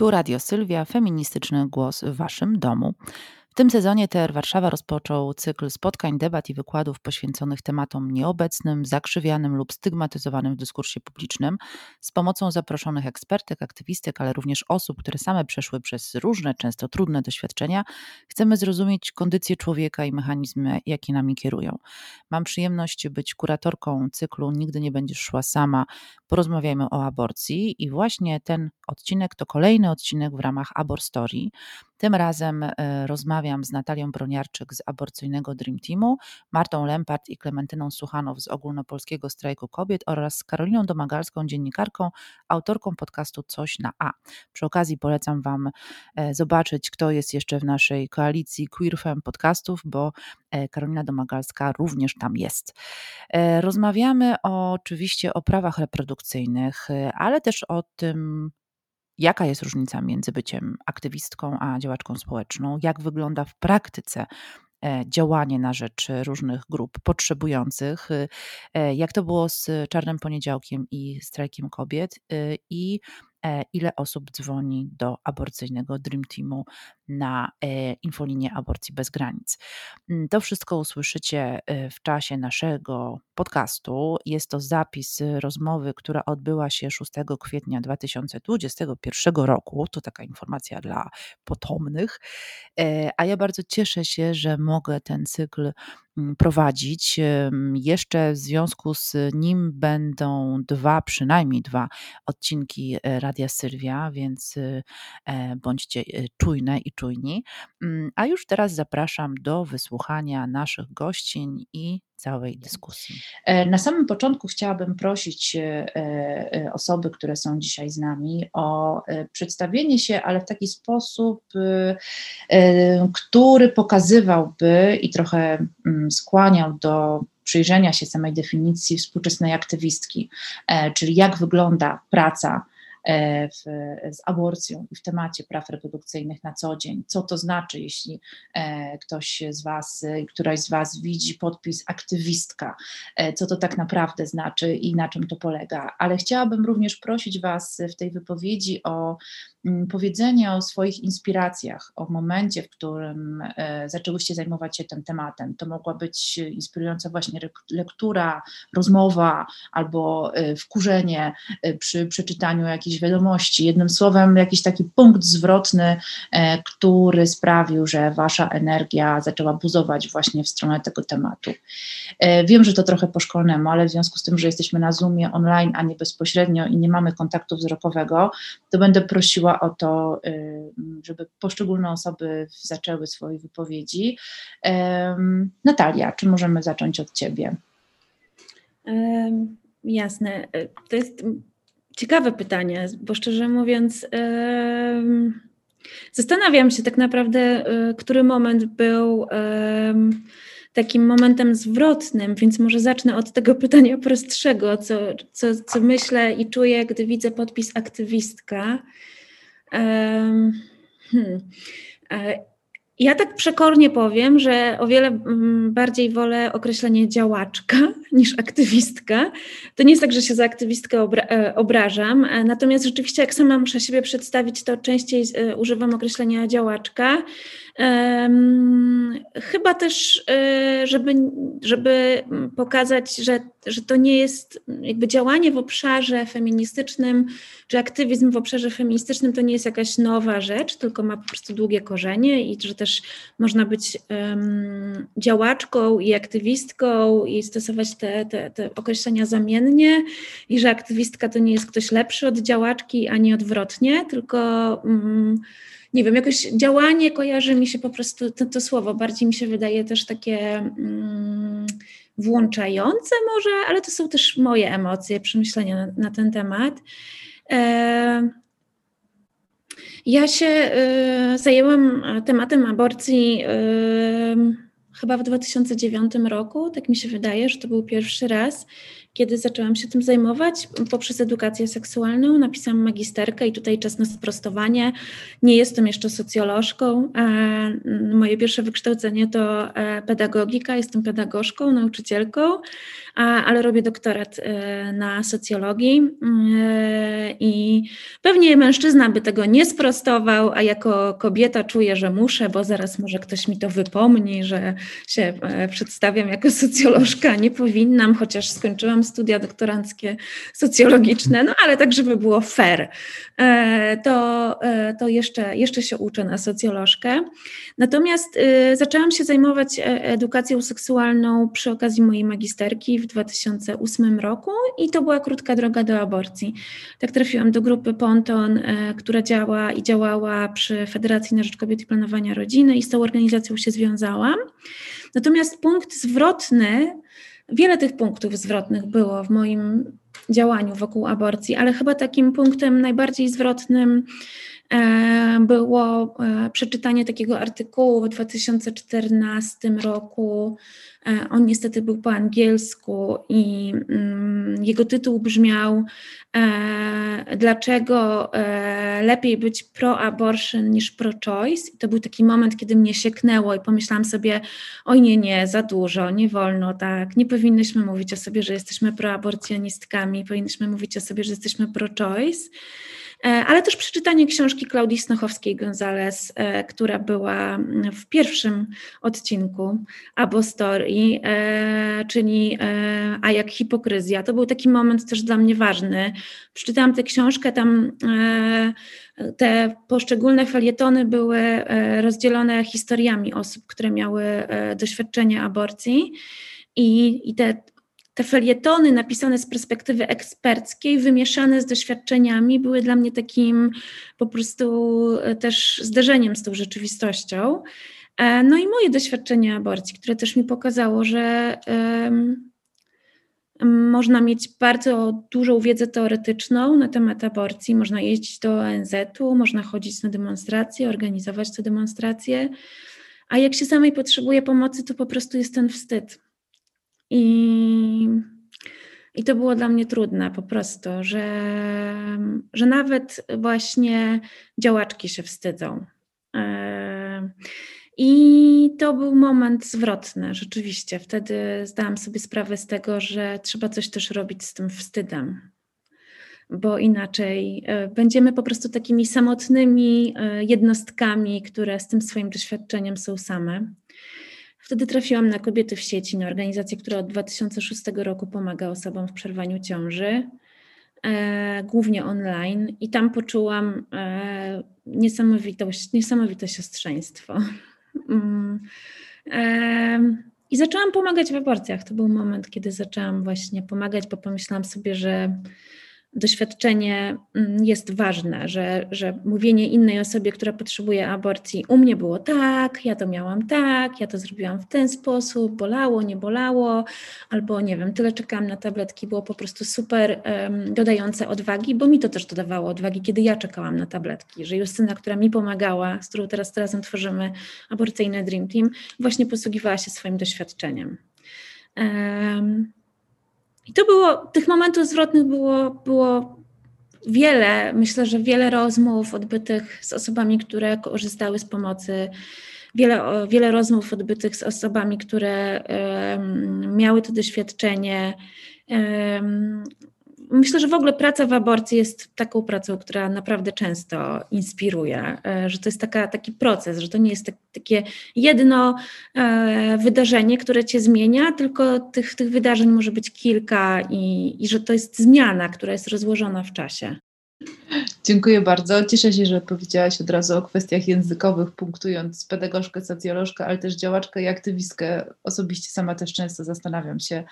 Tu Radio Sylwia, feministyczny głos w Waszym domu. Tym sezonie TR Warszawa rozpoczął cykl spotkań, debat i wykładów poświęconych tematom nieobecnym, zakrzywianym lub stygmatyzowanym w dyskursie publicznym z pomocą zaproszonych ekspertek, aktywistek, ale również osób, które same przeszły przez różne, często trudne doświadczenia. Chcemy zrozumieć kondycję człowieka i mechanizmy, jakie nami kierują. Mam przyjemność być kuratorką cyklu Nigdy nie będziesz szła sama. Porozmawiajmy o aborcji i właśnie ten odcinek to kolejny odcinek w ramach Abor Story. Tym razem e, rozmawiam z Natalią Broniarczyk z aborcyjnego Dream Teamu, Martą Lempart i Klementyną Suchanow z Ogólnopolskiego Strajku Kobiet oraz Karoliną Domagalską, dziennikarką, autorką podcastu Coś na A. Przy okazji polecam Wam e, zobaczyć, kto jest jeszcze w naszej koalicji Queer Fem podcastów, bo e, Karolina Domagalska również tam jest. Rozmawiamy oczywiście o prawach reprodukcyjnych, ale też o tym, Jaka jest różnica między byciem aktywistką a działaczką społeczną? Jak wygląda w praktyce e, działanie na rzecz różnych grup potrzebujących? E, jak to było z Czarnym Poniedziałkiem i strajkiem kobiet? E, I E, ile osób dzwoni do aborcyjnego Dream Teamu na e, infolinię Aborcji Bez Granic. Mm, to wszystko usłyszycie e, w czasie naszego podcastu. Jest to zapis rozmowy, która odbyła się 6 kwietnia 2021 roku. To taka informacja dla potomnych. A ja bardzo cieszę się, że mogę ten cykl prowadzić. Jeszcze w związku z nim będą dwa, przynajmniej dwa odcinki e, Radia Sylwia, więc y, e, bądźcie e, czujne i czujni. Mm, a już teraz zapraszam do wysłuchania naszych gościń i całej dyskusji. Na samym początku chciałabym prosić osoby, które są dzisiaj z nami, o przedstawienie się, ale w taki sposób, który pokazywałby i trochę mm, skłaniał do przyjrzenia się samej definicji współczesnej aktywistki, e, czyli jak wygląda praca E, w, z aborcją i w temacie praw reprodukcyjnych na co dzień. Co to znaczy, jeśli e, ktoś z Was, któraś z Was widzi podpis aktywistka, e, co to tak naprawdę znaczy i na czym to polega. Ale chciałabym również prosić Was w tej wypowiedzi o powiedzenie o swoich inspiracjach, o momencie, w którym zaczęłyście zajmować się tym tematem. To mogła być inspirująca właśnie lektura, rozmowa albo wkurzenie przy przeczytaniu jakiejś wiadomości. Jednym słowem, jakiś taki punkt zwrotny, e, który sprawił, że wasza energia zaczęła buzować właśnie w stronę tego tematu. E, wiem, że to trochę po szkolnemu, ale w związku z tym, że jesteśmy na Zoomie online, a nie bezpośrednio i nie mamy kontaktu wzrokowego, to będę prosiła o to, e, żeby poszczególne osoby zaczęły swoje wypowiedzi. Natalia, czy możemy zacząć od ciebie? Jasne. To jest Ciekawe pytanie, bo szczerze mówiąc, zastanawiam się tak naprawdę, yy, który moment był takim momentem zwrotnym, więc może zacznę od tego pytania prostszego, co, co, co myślę i czuję, gdy widzę podpis aktywistka. Hmm. E, ja tak przekornie powiem, że o wiele mm, bardziej wolę określenie działaczka niż aktywistka. To nie jest tak, że się za aktywistkę obra e, obrażam, e, natomiast rzeczywiście, jak sama muszę siebie przedstawić, to częściej używam określenia działaczka. Chyba też, żeby, żeby pokazać, że, że to nie jest jakby działanie w obszarze feministycznym, czy aktywizm w obszarze feministycznym to nie jest jakaś nowa rzecz, tylko ma po prostu długie korzenie i że też można być działaczką i aktywistką i stosować te, te, te określenia zamiennie i że aktywistka to nie jest ktoś lepszy od działaczki, ani odwrotnie, tylko um, nie wiem, jakoś działanie kojarzy mi się po prostu, to, to słowo bardziej mi się wydaje też takie um, włączające może, ale to są też moje emocje, przemyślenia na, na ten temat. E, ja się e, zajęłam tematem aborcji e, chyba w 2009 roku, tak mi się wydaje, że to był pierwszy raz. Kiedy zaczęłam się tym zajmować poprzez edukację seksualną. Napisałam magisterkę i tutaj czas na sprostowanie. Nie jestem jeszcze socjolożką. Moje pierwsze wykształcenie to e, pedagogika. Jestem pedagogzką, nauczycielką, ale robię doktorat e, na socjologii e, i pewnie mężczyzna by tego nie sprostował, a jako kobieta czuję, że muszę, bo zaraz może ktoś mi to wypomni, że się przedstawiam jako socjolożka. Nie powinnam, chociaż skończyłam studia doktoranckie socjologiczne, no ale tak, żeby było fair, e, to, e, to jeszcze, jeszcze się uczę na socjolożkę. Natomiast e, zaczęłam się zajmować edukacją seksualną przy okazji mojej magisterki w 2008 roku i to była krótka droga do aborcji. Tak trafiłam do grupy Ponton, która działa i działała przy Federacji na Rzecz Kobiet i Planowania Rodziny i z tą organizacją się związałam. Natomiast punkt zwrotny Wiele tych punktów zwrotnych było w moim działaniu wokół aborcji, ale chyba takim punktem najbardziej zwrotnym e, było e, przeczytanie takiego artykułu w 2014 roku. E, on niestety był po angielsku i mm, jego tytuł brzmiał e, Dlaczego e, lepiej być pro-abortion niż pro-choice? I to był taki moment, kiedy mnie sieknęło i pomyślałam sobie, oj nie, nie, za dużo, nie wolno tak, nie powinnyśmy mówić o sobie, że jesteśmy proaborcjonistkami, powinnyśmy mówić o sobie, że jesteśmy pro-choice. E, ale też przeczytanie książki Klaudii Snochowskiej-Gonzalez, e, która była w pierwszym odcinku Abostorii, e, czyli A jak hipokryzja. To był taki moment też dla mnie ważny. Przeczytałam tę książkę, tam te poszczególne felietony były rozdzielone historiami osób, które miały doświadczenie aborcji. I, i te te felietony napisane z perspektywy eksperckiej, wymieszane z doświadczeniami, były dla mnie takim po prostu e, też zderzeniem z tą rzeczywistością. E, no i moje doświadczenie aborcji, które też mi pokazało, że um, można mieć bardzo dużą wiedzę teoretyczną na temat aborcji, można jeździć do ONZ-u, można chodzić na demonstracje, organizować te demonstracje, a jak się samej potrzebuje pomocy, to po prostu jest ten wstyd i, i to było dla mnie trudne po prostu, że, że nawet właśnie działaczki się wstydzą. E, I to był moment zwrotny, rzeczywiście. Wtedy zdałam sobie sprawę z tego, że trzeba coś też robić z tym wstydem, bo inaczej e, będziemy po prostu takimi samotnymi e, jednostkami, które z tym swoim doświadczeniem są same. Wtedy trafiłam na Kobiety w sieci, na organizację, która od 2006 roku pomaga osobom w przerwaniu ciąży, e, głównie online, i tam poczułam e, niesamowitość, niesamowite siostrzeństwo. Mm. E, I zaczęłam pomagać w aborcjach. To był moment, kiedy zaczęłam właśnie pomagać, bo pomyślałam sobie, że doświadczenie mm, jest ważne, że, że mówienie innej osobie, która potrzebuje aborcji, u mnie było tak, ja to miałam tak, ja to zrobiłam w ten sposób, bolało, nie bolało, albo nie wiem, tyle czekałam na tabletki, było po prostu super um, dodające odwagi, bo mi to też dodawało odwagi, kiedy ja czekałam na tabletki, że Justyna, która mi pomagała, z którą teraz razem tworzymy aborcyjny Dream Team, właśnie posługiwała się swoim doświadczeniem. Um, i to było, tych momentów zwrotnych było, było wiele. Myślę, że wiele rozmów odbytych z osobami, które korzystały z pomocy, wiele, wiele rozmów odbytych z osobami, które miały to doświadczenie. Myślę, że w ogóle praca w aborcji jest taką pracą, która naprawdę często inspiruje, e, że to jest taka, taki proces, że to nie jest tak, takie jedno e, wydarzenie, które cię zmienia, tylko tych, tych wydarzeń może być kilka i, i że to jest zmiana, która jest rozłożona w czasie. Dziękuję bardzo. Cieszę się, że powiedziałaś od razu o kwestiach językowych, punktując pedagogzkę, socjolożkę, ale też działaczkę i aktywistkę. Osobiście sama też często zastanawiam się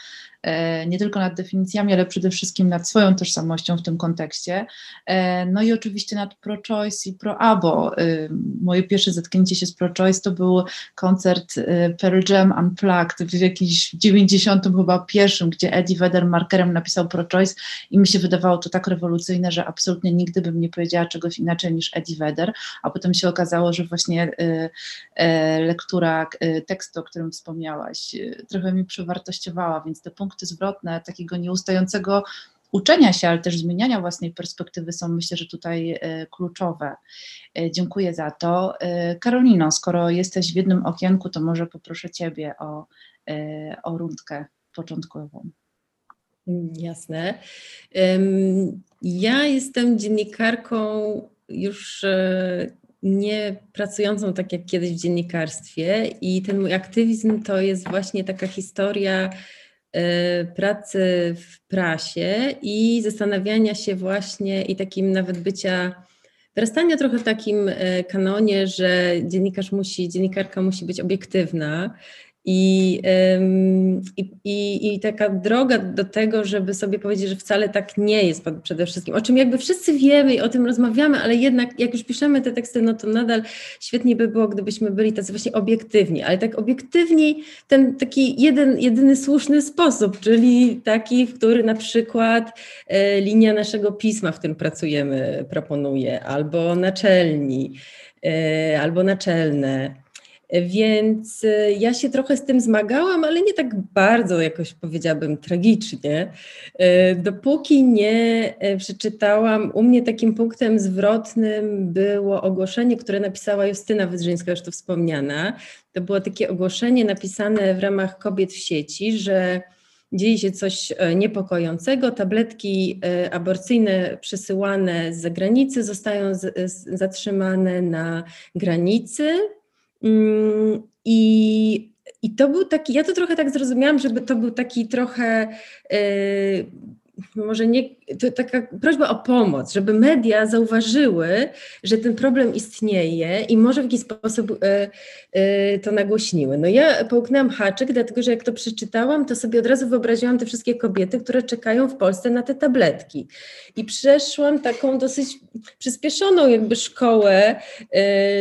nie tylko nad definicjami, ale przede wszystkim nad swoją tożsamością w tym kontekście. E, no i oczywiście nad pro-choice i pro-abo. E, moje pierwsze zetknięcie się z pro-choice to był koncert Pearl Jam Unplugged w jakimś 90 chyba pierwszym, gdzie Eddie Vedder markerem napisał pro-choice i mi się wydawało to tak rewolucyjne, że absolutnie nigdy bym nie powiedziała czegoś inaczej niż Eddie Vedder, a potem się okazało, że właśnie lektura tekstu, o którym wspomniałaś, trochę mi przewartościowała, więc te punkty punkty zwrotne takiego nieustającego uczenia się, ale też zmieniania własnej perspektywy są myślę, że tutaj kluczowe. Dziękuję za to. Karolino, skoro jesteś w jednym okienku, to może poproszę Ciebie o, o rundkę początkową. Jasne. Ja jestem dziennikarką już e, nie pracującą tak jak kiedyś w dziennikarstwie i ten mój aktywizm to jest właśnie taka historia e, pracy w prasie i zastanawiania się właśnie i takim nawet bycia wyrastania trochę w takim e, kanonie, że dziennikarz musi, dziennikarka musi być obiektywna i, i, i, taka droga do tego, żeby sobie powiedzieć, że wcale tak nie jest przede wszystkim, o czym jakby wszyscy wiemy i o tym rozmawiamy, ale jednak jak już piszemy te teksty, no to nadal świetnie by było, gdybyśmy byli tacy właśnie obiektywni, ale tak obiektywni ten taki jeden, jedyny słuszny sposób, czyli taki, w który na przykład e, linia naszego pisma, w którym pracujemy, proponuje, albo naczelni, e, albo naczelne więc y, ja się trochę z tym zmagałam, ale nie tak bardzo, jakoś powiedziałabym, tragicznie. Y, dopóki nie y, przeczytałam, u mnie takim punktem zwrotnym było ogłoszenie, które napisała Justyna Wydrzyńska, już tu wspomniana. To było takie ogłoszenie napisane w ramach kobiet w sieci, że dzieje się coś niepokojącego. Tabletki aborcyjne przesyłane z zagranicy zostają zatrzymane na granicy I, I to był taki, ja to trochę tak zrozumiałam, żeby to był taki trochę y, może nie, to taka prośba o pomoc, żeby media zauważyły, że ten problem istnieje i może w jakiś sposób y, y, to nagłośniły. No ja połknęłam haczyk, dlatego że jak to przeczytałam, to sobie od razu wyobraziłam te wszystkie kobiety, które czekają w Polsce na te tabletki. I przeszłam taką dosyć przyspieszoną jakby szkołę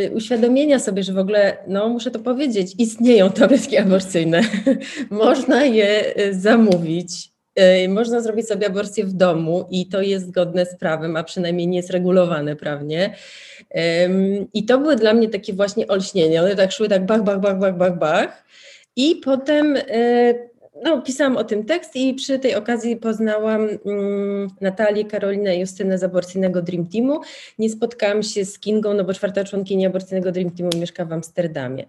y, uświadomienia sobie, że w ogóle, no muszę to powiedzieć, istnieją tabletki aborcyjne. Można je zamówić można zrobić sobie aborcję w domu i to jest zgodne z prawem, a przynajmniej nie jest regulowane prawnie. I to były dla mnie takie właśnie olśnienia. One tak szły tak bach, bach, bach, bach, bach, bach. I potem y, no, pisałam o tym tekst i przy tej okazji poznałam um, Natalię, Karolinę i Justynę z aborcyjnego Dream Teamu. Nie spotkałam się z Kingą, no bo czwarta członkini aborcyjnego Dream Teamu mieszka w Amsterdamie.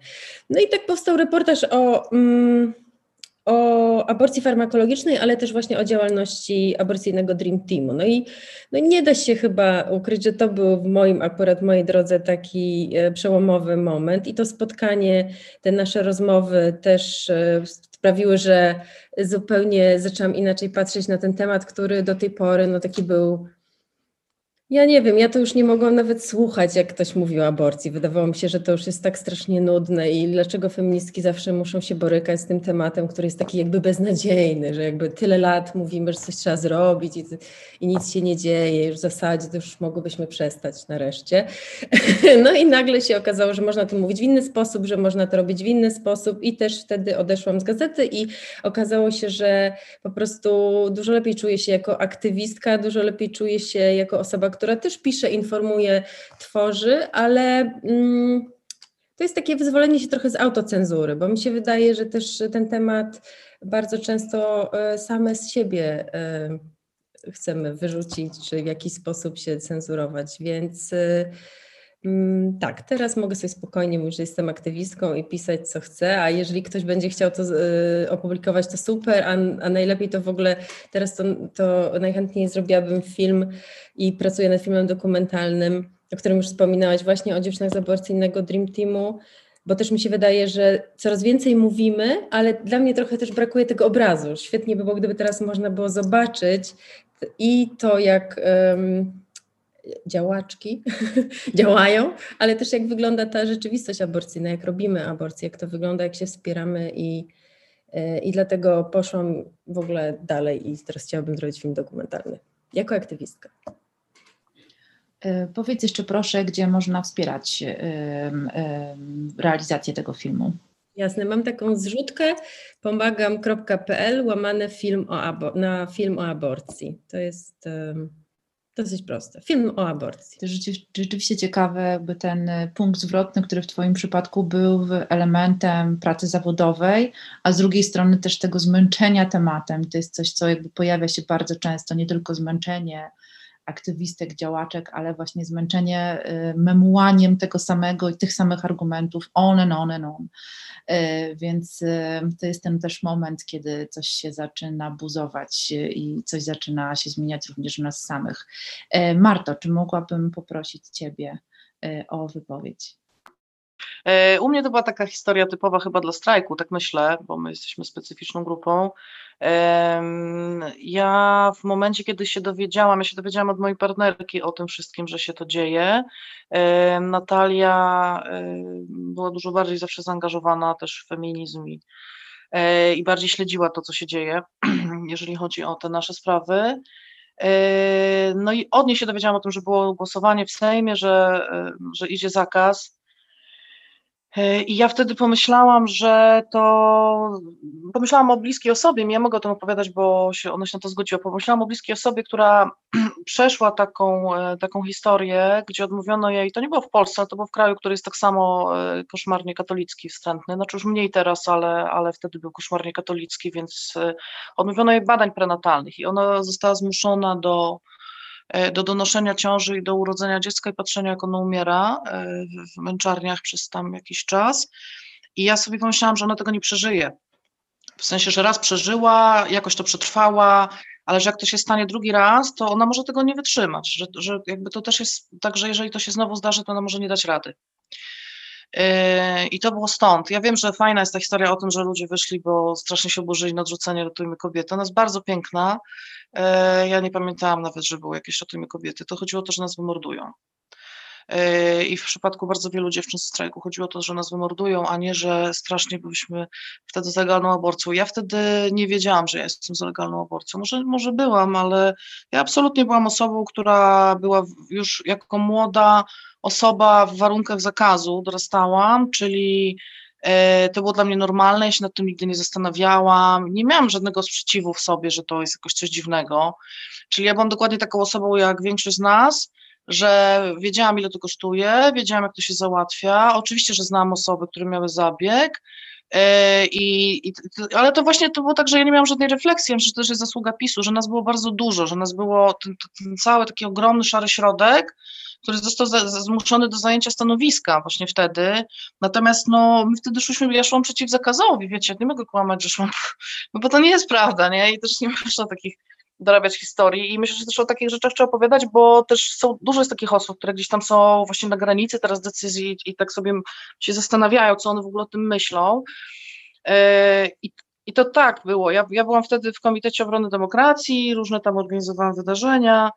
No i tak powstał reportaż o... Um, o aborcji farmakologicznej, ale też właśnie o działalności aborcyjnego Dream Teamu. No i no nie da się chyba ukryć, że to był w moim, akurat mojej drodze taki e, przełomowy moment i to spotkanie, te nasze rozmowy też e, sprawiły, że zupełnie zaczęłam inaczej patrzeć na ten temat, który do tej pory no taki był ja nie wiem, ja to już nie mogłam nawet słuchać, jak ktoś mówi o aborcji. Wydawało mi się, że to już jest tak strasznie nudne i dlaczego feministki zawsze muszą się borykać z tym tematem, który jest taki jakby beznadziejny, że jakby tyle lat mówimy, że coś trzeba zrobić i, i nic się nie dzieje, już w zasadzie to już mogłybyśmy przestać nareszcie. No i nagle się okazało, że można to mówić w inny sposób, że można to robić w inny sposób i też wtedy odeszłam z gazety i okazało się, że po prostu dużo lepiej czuję się jako aktywistka, dużo lepiej czuję się jako osoba, która też pisze, informuje, tworzy, ale mm, to jest takie wyzwolenie się trochę z autocenzury, bo mi się wydaje, że też ten temat bardzo często e, same z siebie e, chcemy wyrzucić, czy w jakiś sposób się cenzurować, więc mm, tak, teraz mogę sobie spokojnie mówić, że jestem aktywistką i pisać co chcę, a jeżeli ktoś będzie chciał to opublikować, to super, a, a najlepiej to w ogóle teraz to, to najchętniej zrobiłabym film i pracuję nad filmem dokumentalnym, o którym już wspominałaś, właśnie o dziewczynach z aborcyjnego Dream Teamu, bo też mi się wydaje, że coraz więcej mówimy, ale dla mnie trochę też brakuje tego obrazu. Świetnie by było, gdyby teraz można było zobaczyć i to, jak działaczki działają, ale też jak wygląda ta rzeczywistość aborcyjna, jak robimy aborcję, jak to wygląda, jak się wspieramy i, e, i dlatego poszłam w ogóle dalej i teraz chciałabym zrobić film dokumentalny jako aktywistka. E, powiedz jeszcze proszę, gdzie można wspierać realizację tego filmu. Jasne, mam taką zrzutkę pomagam.pl łamane film o na film o aborcji. To jest, Dosyć proste. Film o aborcji. To rzeczywiście ciekawe, by ten punkt zwrotny, który w Twoim przypadku był elementem pracy zawodowej, a z drugiej strony też tego zmęczenia tematem. To jest coś, co jakby pojawia się bardzo często, nie tylko zmęczenie aktywistek, działaczek, ale właśnie zmęczenie y, memułaniem tego samego i tych samych argumentów on and on and on. Y, więc y, to jest ten też moment, kiedy coś się zaczyna buzować i coś zaczyna się zmieniać również u nas samych. Marto, czy mogłabym poprosić Ciebie o wypowiedź? U mnie to była taka historia typowa chyba dla strajku, tak myślę, bo my jesteśmy specyficzną grupą. Ja w momencie, kiedy się dowiedziałam, ja się dowiedziałam od mojej partnerki o tym wszystkim, że się to dzieje. Natalia była dużo bardziej zawsze zaangażowana też w feminizm i, e, i bardziej śledziła to, co się dzieje, jeżeli chodzi o te nasze sprawy. No i od niej się dowiedziałam o tym, że było głosowanie w Sejmie, że, że idzie zakaz. E, I ja wtedy pomyślałam, że to. Pomyślałam o bliskiej osobie, nie mogę o tym opowiadać, bo się ona się na to zgodziła. Pomyślałam o bliskiej osobie, która przeszła taką, e, taką historię, gdzie odmówiono jej, to nie było w Polsce, to było w kraju, który jest tak samo e, koszmarnie katolicki, wstrętny, znaczy już mniej teraz, ale, ale wtedy był koszmarnie katolicki, więc odmówiono jej badań prenatalnych i ona została zmuszona do do donoszenia ciąży i do urodzenia dziecka i patrzenia, jak ono umiera e, w męczarniach przez tam jakiś czas. I ja sobie pomyślałam, że ona tego nie przeżyje. W sensie, że raz przeżyła, jakoś to przetrwała, ale że jak to się stanie drugi raz, to ona może tego nie wytrzymać. Że, że jakby to też jest tak, że jeżeli to się znowu zdarzy, to ona może nie dać rady. Yy, I to było stąd. Ja wiem, że fajna jest ta historia o tym, że ludzie wyszli, bo strasznie się oburzyli na odrzucenie Ratujmy Kobiety. Ona jest bardzo piękna. Yy, ja nie pamiętałam nawet, że były jakieś Ratujmy Kobiety. To chodziło o to, że nas wymordują. Yy, I w przypadku bardzo wielu dziewczyn z strajku chodziło o to, że nas wymordują, a nie, że strasznie byliśmy wtedy za legalną aborcją. Ja wtedy nie wiedziałam, że ja jestem za legalną aborcją. Może, może byłam, ale ja absolutnie byłam osobą, która była już jako młoda osoba w warunkach zakazu dorastałam, czyli e, to było dla mnie normalne, ja się nad tym nigdy nie zastanawiałam, nie miałam żadnego sprzeciwu w sobie, że to jest jakoś coś dziwnego. Czyli ja byłam dokładnie taką osobą jak większość z nas, że wiedziałam, ile to kosztuje, wiedziałam, jak to się załatwia. Oczywiście, że znam osoby, które miały zabieg, e, i, i, ale to właśnie to było tak, że ja nie miałam żadnej refleksji, że to też jest zasługa PiSu, że nas było bardzo dużo, że nas było ten, ten cały taki ogromny szary środek, który został za, za, zmuszony do zajęcia stanowiska właśnie wtedy. Natomiast no, my wtedy szliśmy, ja szłam przeciw zakazowi, wiecie, nie mogę kłamać, że szłam, no bo to nie jest prawda, nie? I też nie można takich dorabiać historii i myślę, że też o takich rzeczach trzeba opowiadać, bo też są, dużo jest takich osób, które gdzieś tam są właśnie na granicy teraz decyzji i tak sobie się zastanawiają, co one w ogóle o tym myślą. Yy, I i to tak było. Ja, ja byłam wtedy w Komitecie Obrony Demokracji, różne tam organizowałam wydarzenia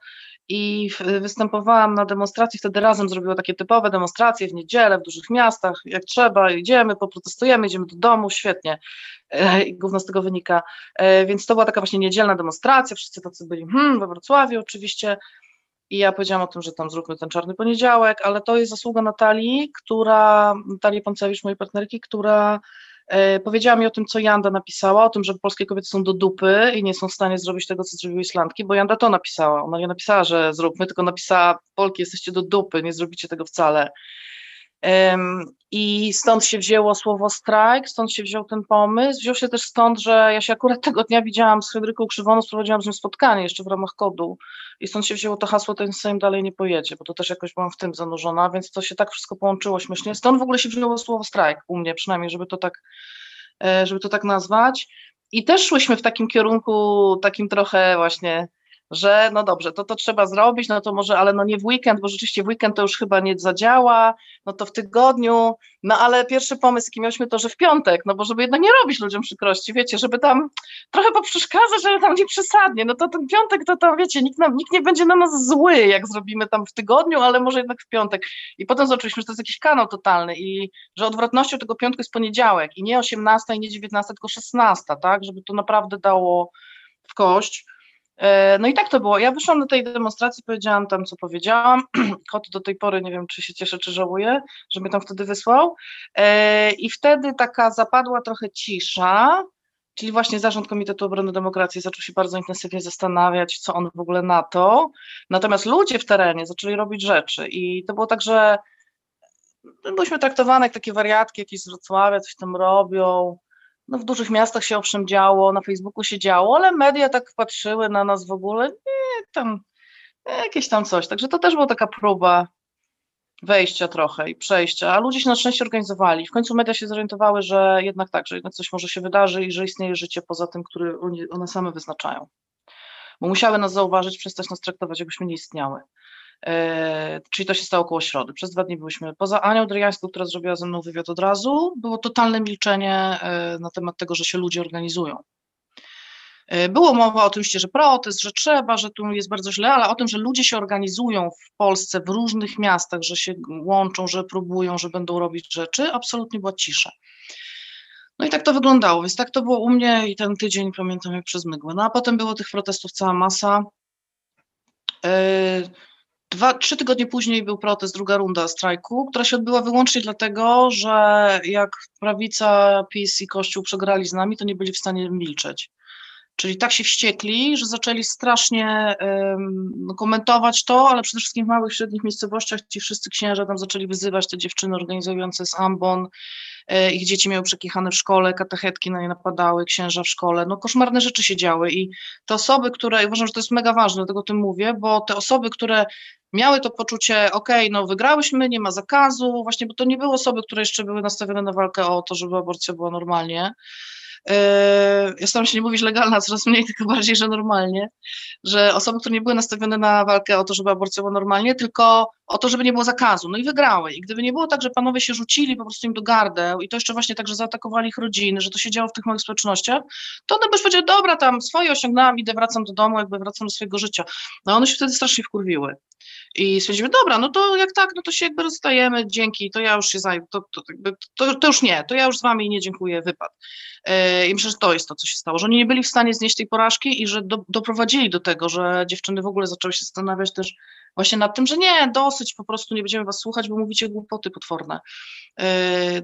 i występowałam na demonstracji. Wtedy razem zrobiło takie typowe demonstracje w niedzielę w dużych miastach. Jak trzeba, idziemy, poprotestujemy, idziemy do domu, świetnie. E, I z tego wynika. E, więc to była taka właśnie niedzielna demonstracja. Wszyscy tacy byli hmm, we Wrocławiu oczywiście. I ja powiedziałam o tym, że tam zróbmy ten czarny poniedziałek, ale to jest zasługa Natalii, która, Natalii Pancewicz, mojej partnerki, która powiedziała mi o tym, co Janda napisała, o tym, że polskie kobiety są do dupy i nie są w stanie zrobić tego, co zrobiły Islandki, bo Janda to napisała. Ona nie napisała, że zróbmy, tylko napisała, Polki jesteście do dupy, nie zrobicie tego wcale. I stąd się wzięło słowo strajk, stąd się wziął ten pomysł. Wziął się też stąd, że ja się akurat tego dnia widziałam z Fryderyką Krzywoną, sprowadziłam z nim spotkanie jeszcze w ramach kodu. I stąd się wzięło to hasło, ten Sejm dalej nie pojedzie, bo to też jakoś byłam w tym zanurzona, więc to się tak wszystko połączyło śmiesznie. Stąd w ogóle się wzięło słowo strajk u mnie, przynajmniej, żeby to tak, e, żeby to tak nazwać. I też szłyśmy w takim kierunku, takim trochę właśnie że no dobrze, to to trzeba zrobić, no to może, ale no nie w weekend, bo rzeczywiście w weekend to już chyba nie zadziała, no to w tygodniu, no ale pierwszy pomysł, jaki mieliśmy to, że w piątek, no bo żeby jednak nie robić ludziom przykrości, wiecie, żeby tam trochę poprzeszkadzać, żeby tam nie przesadnie, no to ten piątek to tam, wiecie, nikt, nam, nikt nie będzie na nas zły, jak zrobimy tam w tygodniu, ale może jednak w piątek. I potem zobaczyliśmy, że to jest jakiś kanał totalny i że odwrotnością tego piątku jest poniedziałek i nie 18 i nie 19, tylko 16, tak, żeby to naprawdę dało w kość. E, no i tak to było. Ja wyszłam do tej demonstracji, powiedziałam tam, co powiedziałam. Kot do tej pory nie wiem, czy się cieszę, czy żałuję, że mnie tam wtedy wysłał. E, I wtedy taka zapadła trochę cisza. czyli właśnie Zarząd Komitetu Obrony Demokracji zaczął się bardzo intensywnie zastanawiać, co on w ogóle na to. Natomiast ludzie w terenie zaczęli robić rzeczy i to było tak, że byliśmy traktowane jak takie wariatki jakieś z Wrocławia, coś tam robią. No w dużych miastach się owszem działo, na Facebooku się działo, ale media tak patrzyły na nas w ogóle, nie, tam jakieś tam coś. Także to też była taka próba wejścia trochę i przejścia, a ludzie się na szczęście organizowali. W końcu media się zorientowały, że jednak tak, że jednak coś może się wydarzy i że istnieje życie poza tym, które one same wyznaczają. Bo musiały nas zauważyć, przestać nas traktować, jakbyśmy nie istniały. E, czyli to się stało koło środy. Przez dwa dni byliśmy poza Anią Dryjańską, która zrobiła ze mną wywiad od razu. Było totalne milczenie e, na temat tego, że się ludzie organizują. E, było mowa oczywiście, że protest, że trzeba, że tu jest bardzo źle, ale o tym, że ludzie się organizują w Polsce, w różnych miastach, że się łączą, że próbują, że będą robić rzeczy, absolutnie była cisza. No i tak to wyglądało, więc tak to było u mnie i ten tydzień pamiętam jak przez mgłę. No a potem było tych protestów cała masa. Dwa, trzy tygodnie później był protest, druga runda strajku, która się odbyła wyłącznie dlatego, że jak prawica, PiS i Kościół przegrali z nami, to nie byli w stanie milczeć. Czyli tak się wściekli, że zaczęli strasznie um, komentować to, ale przede wszystkim w małych, średnich miejscowościach ci wszyscy księża tam zaczęli wyzywać te dziewczyny organizujące z Ambon, e, ich dzieci miały przekichane w szkole, katechetki na nie napadały, księża w szkole, no koszmarne rzeczy się działy i te osoby, które, uważam, że to jest mega ważne, dlatego o tym mówię, bo te osoby, które miały to poczucie, ok, no wygrałyśmy, nie ma zakazu, właśnie, bo to nie były osoby, które jeszcze były nastawione na walkę o to, żeby aborcja była normalnie, Yy, ja staram się nie mówić legalna, coraz mniej, tylko bardziej, że normalnie, że osoby, które nie były nastawione na walkę o to, żeby aborcja była normalnie, tylko o to, żeby nie było zakazu, no i wygrały. I gdyby nie było tak, że panowie się rzucili po prostu im do gardeł i to jeszcze właśnie tak, że zaatakowali ich rodziny, że to się działo w tych małych społecznościach, to one by powiedziały, dobra, tam swoje osiągnęłam, idę, wracam do domu, jakby wracam do swojego życia. No one się wtedy strasznie wkurwiły. I stwierdzimy, dobra, no to jak tak, no to się jakby rozstajemy, dzięki, to ja już się zajmę, to, to, to, to, już nie, to ja już z wami nie dziękuję, wypad. Yy, I myślę, że to jest to, co się stało, że oni nie byli w stanie znieść tej porażki i że do, doprowadzili do tego, że dziewczyny w ogóle zaczęły się zastanawiać też właśnie nad tym, że nie, dosyć, po prostu nie będziemy was słuchać, bo mówicie głupoty potworne. Yy,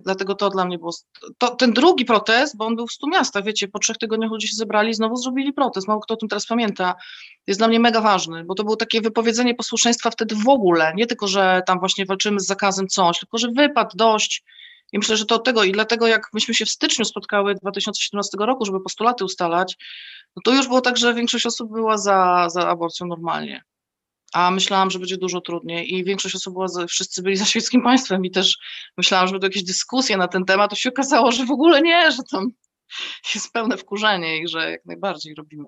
dlatego to dla mnie było, to, ten drugi protest, bo on był w stu miastach, wiecie, po trzech tygodniach ludzie się zebrali, znowu zrobili protest, mało kto o tym teraz pamięta, jest dla mnie mega ważny, bo to było takie wypowiedzenie posłuszeństwa wtedy w ogóle, nie tylko, że tam właśnie walczymy z zakazem coś, tylko, że wypadł dość, i myślę, że to od tego i dlatego jak myśmy się w styczniu spotkały 2017 roku, żeby postulaty ustalać, no to już było tak, że większość osób była za, za aborcją normalnie a myślałam, że będzie dużo trudniej i większość osób była, za, wszyscy byli za świeckim państwem i też myślałam, że będą jakieś dyskusje na ten temat, to się okazało, że w ogóle nie, że tam jest pełne wkurzenie i że jak najbardziej robimy.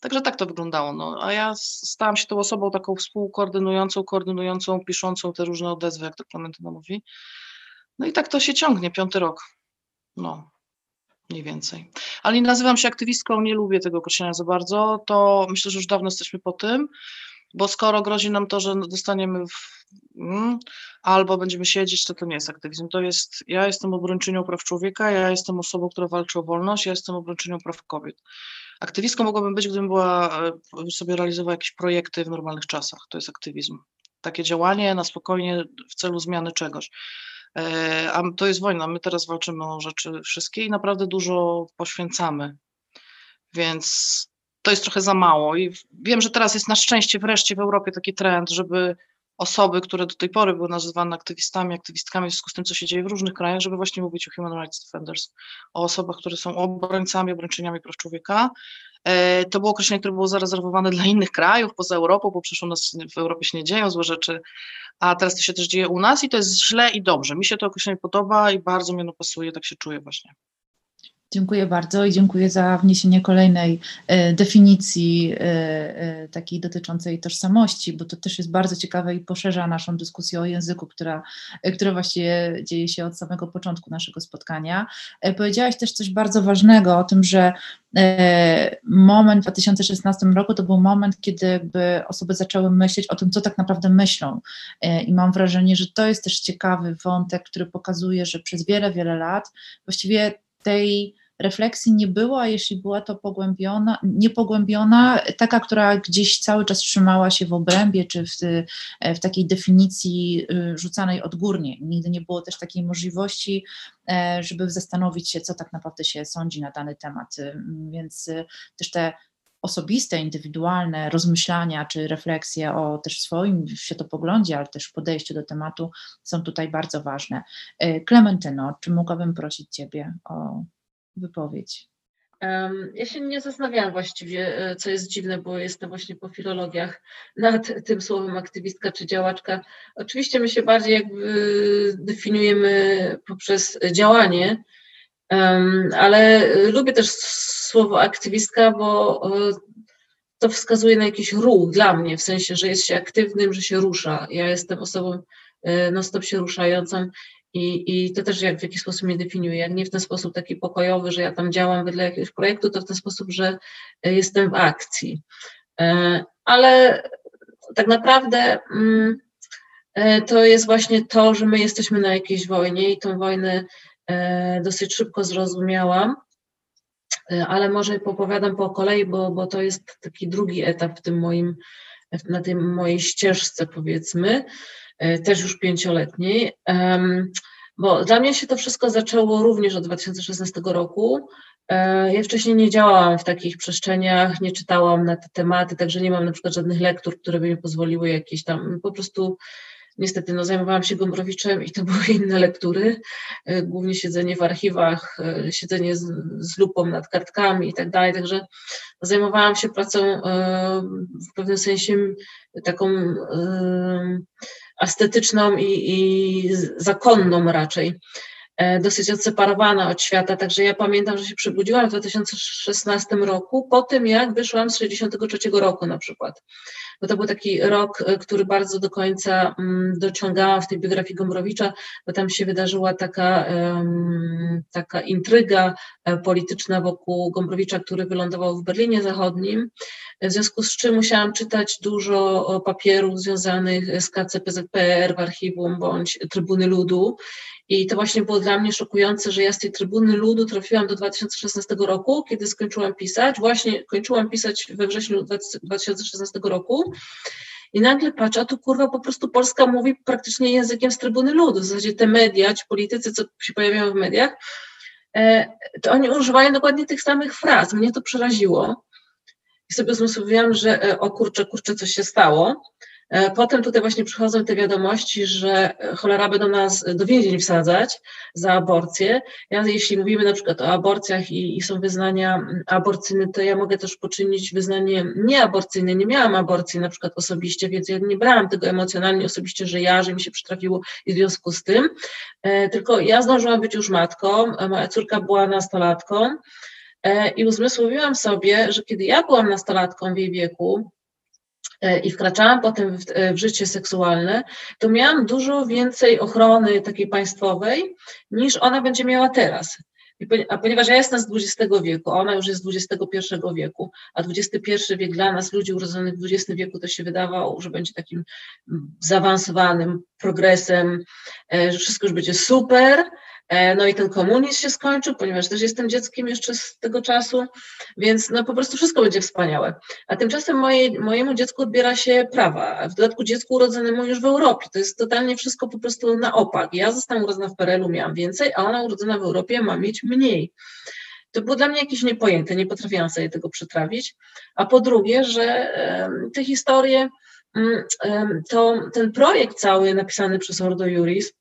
Także tak to wyglądało. No, a ja stałam się tą osobą taką współkoordynującą, koordynującą, piszącą te różne odezwy, jak to Klementyna mówi. No i tak to się ciągnie, piąty rok. No, mniej więcej. Ale nie nazywam się aktywistką, nie lubię tego określenia za bardzo, to myślę, że już dawno jesteśmy po tym bo skoro grozi nam to, że dostaniemy w, mm, albo będziemy siedzieć, to to nie jest aktywizm. To jest, ja jestem obrończynią praw człowieka, ja jestem osobą, która walczy o wolność, ja jestem obrończynią praw kobiet. Aktywistką mogłabym być, gdybym była, e, sobie realizowała jakieś projekty w normalnych czasach. To jest aktywizm. Takie działanie na spokojnie w celu zmiany czegoś. E, a to jest wojna. My teraz walczymy o rzeczy wszystkie i naprawdę dużo poświęcamy. Więc to jest trochę za mało. I wiem, że teraz jest na szczęście wreszcie w Europie taki trend, żeby osoby, które do tej pory były nazywane aktywistami, aktywistkami w związku z tym, co się dzieje w różnych krajach, żeby właśnie mówić o human rights defenders, o osobach, które są obrońcami, obrończyniami praw człowieka. E, to było określenie, które było zarezerwowane dla innych krajów poza Europą, bo przecież u nas w Europie się nie dzieją złe rzeczy, a teraz to się też dzieje u nas i to jest źle i dobrze. Mi się to określenie podoba i bardzo mnie ono pasuje, tak się czuję właśnie. Dziękuję bardzo i dziękuję za wniesienie kolejnej e, definicji e, e, takiej dotyczącej tożsamości, bo to też jest bardzo ciekawe i poszerza naszą dyskusję o języku, która, która właściwie dzieje się od samego początku naszego spotkania. Powiedziałaś też coś bardzo ważnego o tym, że moment w 2016 roku to był moment, kiedy osoby zaczęły myśleć o tym, co tak naprawdę myślą. I mam wrażenie, że to jest też ciekawy wątek, który pokazuje, że przez wiele, wiele lat właściwie tej refleksji nie było, a jeśli była to pogłębiona, niepogłębiona, taka, która gdzieś cały czas trzymała się w obrębie, czy w, w takiej definicji y, rzucanej odgórnie. Nigdy nie było też takiej możliwości, e, żeby zastanowić się, co tak naprawdę się sądzi na dany temat. Więc y, też te osobiste, indywidualne rozmyślania czy refleksje o też swoim światopoglądzie, ale też podejściu do tematu są tutaj bardzo ważne. E, Klementyno, czy mogłabym prosić Ciebie o wypowiedź? Ja się nie zastanawiałam właściwie, e, co jest dziwne, bo jestem właśnie po filologiach nad tym słowem aktywistka czy działaczka. Oczywiście my się bardziej jakby definiujemy poprzez działanie, ale lubię też słowo aktywistka, bo e, to wskazuje na jakiś ruch dla mnie, w sensie, że jest się aktywnym, że się rusza. Ja jestem osobą e, non-stop się ruszającą i, i to też jak w jakiś sposób mnie definiuje. Jak nie w ten sposób taki pokojowy, że ja tam działam wedle jakiegoś projektu, to w ten sposób, że jestem w akcji. E, ale tak naprawdę mm, to jest właśnie to, że my jesteśmy na jakiejś wojnie i tą wojnę E, dosyć szybko zrozumiałam, e, ale może popowiadam po kolei, bo, bo to jest taki drugi etap w tym moim, na tej mojej ścieżce powiedzmy, e, też już pięcioletniej. Bo dla mnie się to wszystko zaczęło również od 2016 roku. Ja wcześniej nie działałam w takich przestrzeniach, nie czytałam na te tematy, także nie mam na przykład żadnych lektur, które by mi pozwoliły jakieś tam po prostu Niestety no, zajmowałam się Gombrowiczem i to były inne lektury, e, głównie siedzenie w archiwach, e, siedzenie z, z lupą nad kartkami i tak dalej, także zajmowałam się pracą e, w pewnym sensie taką estetyczną i, i zakonną raczej dosyć odseparowana od świata, także ja pamiętam, że się przebudziłam w 2016 roku, po tym jak wyszłam z 63 roku na przykład bo to był taki rok, e, który bardzo do końca mm, dociągałam w tej biografii Gombrowicza, bo tam się wydarzyła taka, taka intryga e, polityczna wokół Gombrowicza, który wylądował w Berlinie Zachodnim, w związku z czym musiałam czytać dużo papierów związanych z KCPZPR w archiwum bądź Trybuny Ludu i to właśnie było dla mnie szokujące, że ja z tej trybuny ludu trafiłam do 2016 roku, kiedy skończyłam pisać. Właśnie kończyłam pisać we wrześniu 2016 roku. I nagle patrzę, a tu kurwa po prostu Polska mówi praktycznie językiem z trybuny ludu. W zasadzie te media, ci politycy, co się pojawiają w mediach, e, to oni używają dokładnie tych samych fraz. Mnie to przeraziło. I sobie zmysłowiłam, że e, o kurczę, kurczę, coś się stało. E, potem tutaj właśnie przychodzą te wiadomości, że e, cholera będą nas do więzień wsadzać za aborcję. Ja, jeśli mówimy na przykład o aborcjach i, i są wyznania aborcyjne, to ja mogę też poczynić wyznanie nieaborcyjne. Nie miałam aborcji na przykład osobiście, więc ja nie brałam tego emocjonalnie osobiście, że ja, że mi się przytrafiło i w związku z tym. E, tylko ja zdążyłam być już matką, moja córka była nastolatką. I uzmysłowiłam sobie, że kiedy ja byłam nastolatką w jej wieku, E, i wkraczałam potem w, e, w, życie seksualne, to miałam dużo więcej ochrony takiej państwowej niż ona będzie miała teraz. A ponieważ ja jestem z XX wieku, a ona już jest z XXI wieku, a XXI wiek dla nas, ludzi urodzonych w XX wieku, to się wydawało, że będzie takim zaawansowanym progresem, e, że wszystko już będzie super, E, no i ten komunizm się skończył, ponieważ też jestem dzieckiem jeszcze z tego czasu, więc no po prostu wszystko będzie wspaniałe. A tymczasem moje, mojemu dziecku odbiera się prawa, w dodatku dziecku urodzonemu już w Europie. To jest totalnie wszystko po prostu na opak. Ja zostałam urodzona w PRL-u, miałam więcej, a ona urodzona w Europie ma mieć mniej. To było dla mnie jakieś niepojęte, nie potrafiłam sobie tego przetrawić. A po drugie, że te historie, mm, to ten projekt cały napisany przez Ordo Juris,